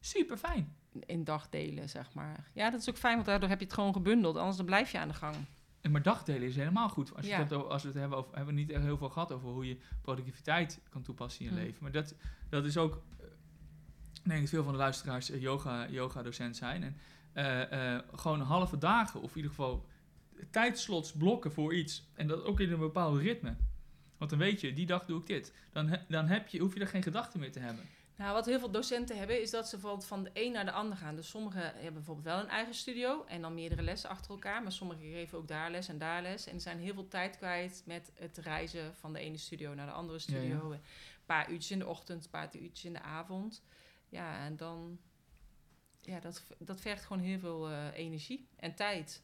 Super fijn. in dagdelen, zeg maar. Ja, dat is ook fijn, want daardoor heb je het gewoon gebundeld. Anders dan blijf je aan de gang. En maar dagdelen is helemaal goed. Als, je Ja. als we het hebben over, hebben we niet echt heel veel gehad over hoe je productiviteit kan toepassen in je Hm. leven. Maar dat, dat is ook, ik denk dat veel van de luisteraars eh, yoga, yoga docent zijn. En eh, gewoon halve dagen of in ieder geval tijdslots blokken voor iets. En dat ook in een bepaald ritme. Want dan weet je, die dag doe ik dit. Dan, he- dan heb je, hoef je er geen gedachten meer te hebben. Nou, wat heel veel docenten hebben, is dat ze bijvoorbeeld van de een naar de ander gaan. Dus sommigen hebben bijvoorbeeld wel een eigen studio en dan meerdere lessen achter elkaar. Maar sommigen geven ook daar les en daar les. En zijn heel veel tijd kwijt met het reizen van de ene studio naar de andere studio. Een paar uurtjes in de ochtend, een paar uurtjes in de avond. Ja, en dan... Ja, dat, dat vergt gewoon heel veel uh, energie en tijd.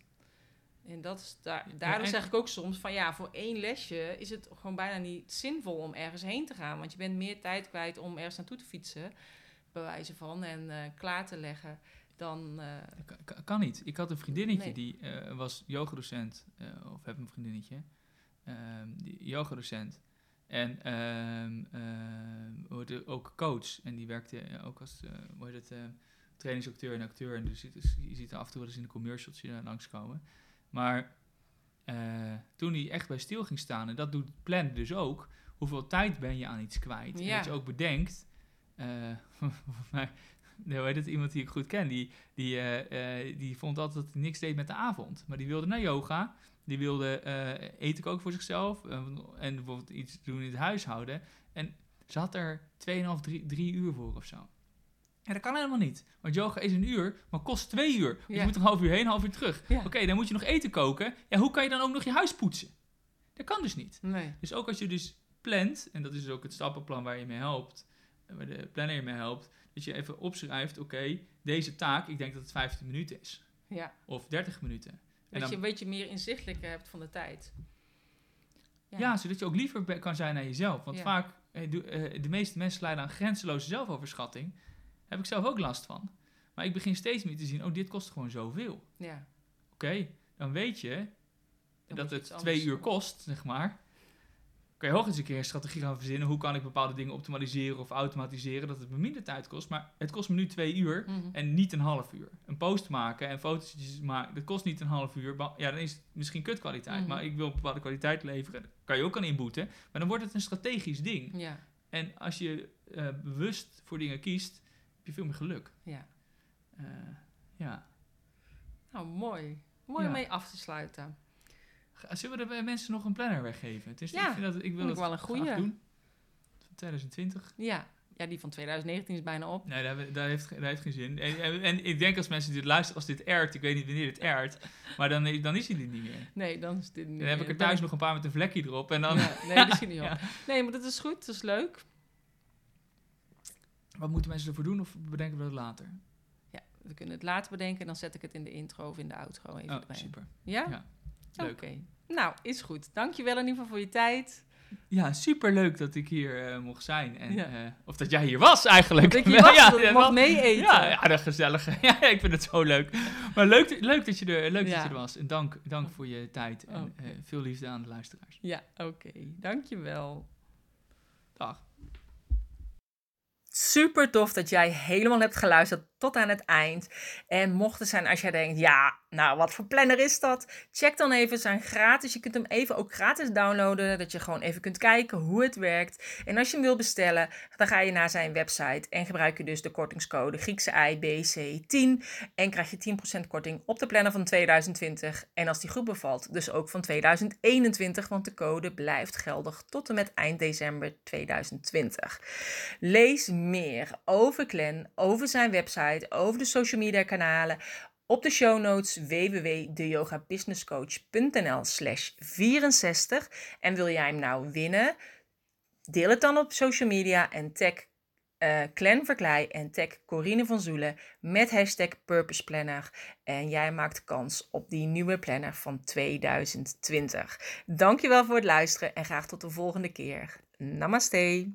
En dat is daar, daardoor zeg ik ook soms van ja, voor één lesje is het gewoon bijna niet zinvol om ergens heen te gaan. Want je bent meer tijd kwijt om ergens naartoe te fietsen, bij wijze van, en uh, klaar te leggen. Dan, uh, kan, kan, niet. Ik had een vriendinnetje nee. die uh, was yogadocent, of heb een vriendinnetje, ehm, yogadocent. En uh, ook coach. En die werkte ook als hoe heet het, trainingsacteur en acteur. En dus je ziet er af en toe wel eens in de commercials hier langskomen. Maar toen hij echt bij stil ging staan, en dat doet Plan dus ook, hoeveel tijd ben je aan iets kwijt? Ja. En dat je ook bedenkt, uh, mij, nou, weet het, iemand die ik goed ken, die, die, uh, die vond altijd dat hij niks deed met de avond. Maar die wilde naar yoga, die wilde eten ook voor zichzelf en bijvoorbeeld iets doen in het huishouden. En ze had er 2,5, 3 uur voor of zo. Ja, dat kan helemaal niet. Want yoga is een uur, maar kost twee uur. Dus je moet een half uur heen, een half uur terug. Oké, dan moet je nog eten koken. Ja, hoe kan je dan ook nog je huis poetsen? Dat kan dus niet. Nee. Dus ook als je dus plant, en dat is dus ook het stappenplan waar je mee helpt, waar de planner je mee helpt, dat je even opschrijft, oké, deze taak, ik denk dat het 15 minuten is. Ja. Of 30 minuten. Dat dan, je een beetje meer inzichtelijk hebt van de tijd. Ja. ja. zodat je ook liever kan zijn naar jezelf. Want vaak, de meeste mensen leiden aan grenzeloze zelfoverschatting heb ik zelf ook last van. Maar ik begin steeds meer te zien, oh, dit kost gewoon zoveel. Ja. Oké, dan weet je dat het twee uur kost, zeg maar. Kan je hoog eens een keer een strategie gaan verzinnen. Hoe kan ik bepaalde dingen optimaliseren of automatiseren, dat het me minder tijd kost. Maar het kost me nu twee uur Mhm. en niet een half uur. Een post maken en foto's maken, dat kost niet een half uur. Ja, dan is het misschien kutkwaliteit. Mhm. Maar ik wil een bepaalde kwaliteit leveren. Daar kan je ook aan inboeten. Maar dan wordt het een strategisch ding. Ja. En als je eh, bewust voor dingen kiest, heb je veel meer geluk. Ja. Eh, ja. Nou, mooi. Mooi Ja. om mee af te sluiten. Zullen we de mensen nog een planner weggeven? Het is, Ja, ik, vind dat, ik wil ik het wel een goeie. doen. Van 2020. Ja. ja, die van 2019 is bijna op. Nee, dat, hebben- dat, heeft, dat heeft geen zin. En, en, en ik denk als mensen dit luisteren, als dit airt, ik weet niet wanneer dit airt, maar dan, dan is hij dit niet meer. Nee, dan is dit niet Dan heb ik er thuis nog een paar met een vlekje erop en dan... Ja, nee, die schiet niet op. Ja. Nee, maar dat is goed. Dat is leuk. Wat moeten mensen ervoor doen of bedenken we dat later? Ja, we kunnen het later bedenken en dan zet ik het in de intro of in de outro even Oh, erbij. super. Ja? Ja, Oké. Nou, is goed. Dankjewel in ieder geval voor je tijd. Ja, super leuk dat ik hier eh, mocht zijn. En, Ja. eh, of dat jij hier was eigenlijk. Dat ik hier was, ja, dat ik ja. Ja, ja, dat gezellige. Ja, ik vind het zo leuk. Maar leuk, leuk, dat, je er, leuk dat je er was. En dank, dank voor je tijd. En eh, veel liefde aan de luisteraars. Ja, oké. Dankjewel. Dag. Super tof dat jij helemaal hebt geluisterd tot aan het eind. En mocht het zijn als jij denkt, ja, nou wat voor planner is dat? Check dan even zijn gratis. Je kunt hem even ook gratis downloaden, dat je gewoon even kunt kijken hoe het werkt. En als je hem wil bestellen, dan ga je naar zijn website en gebruik je dus de kortingscode Griekse IBC10 en krijg je 10% korting op de planner van 2020. En als die goed bevalt, dus ook van 2021, want de code blijft geldig tot en met eind december 2020. Lees meer over Glenn, over zijn website, over de social media kanalen op de show notes www.deyogabusinesscoach.nl slash 64. En wil jij hem nou winnen? Deel het dan op social media en tag eh Clan Verklei en tag Corine van Zoelen met hashtag Purpose Planner. En jij maakt kans op die nieuwe planner van 2020. Dankjewel voor het luisteren en graag tot de volgende keer. Namaste.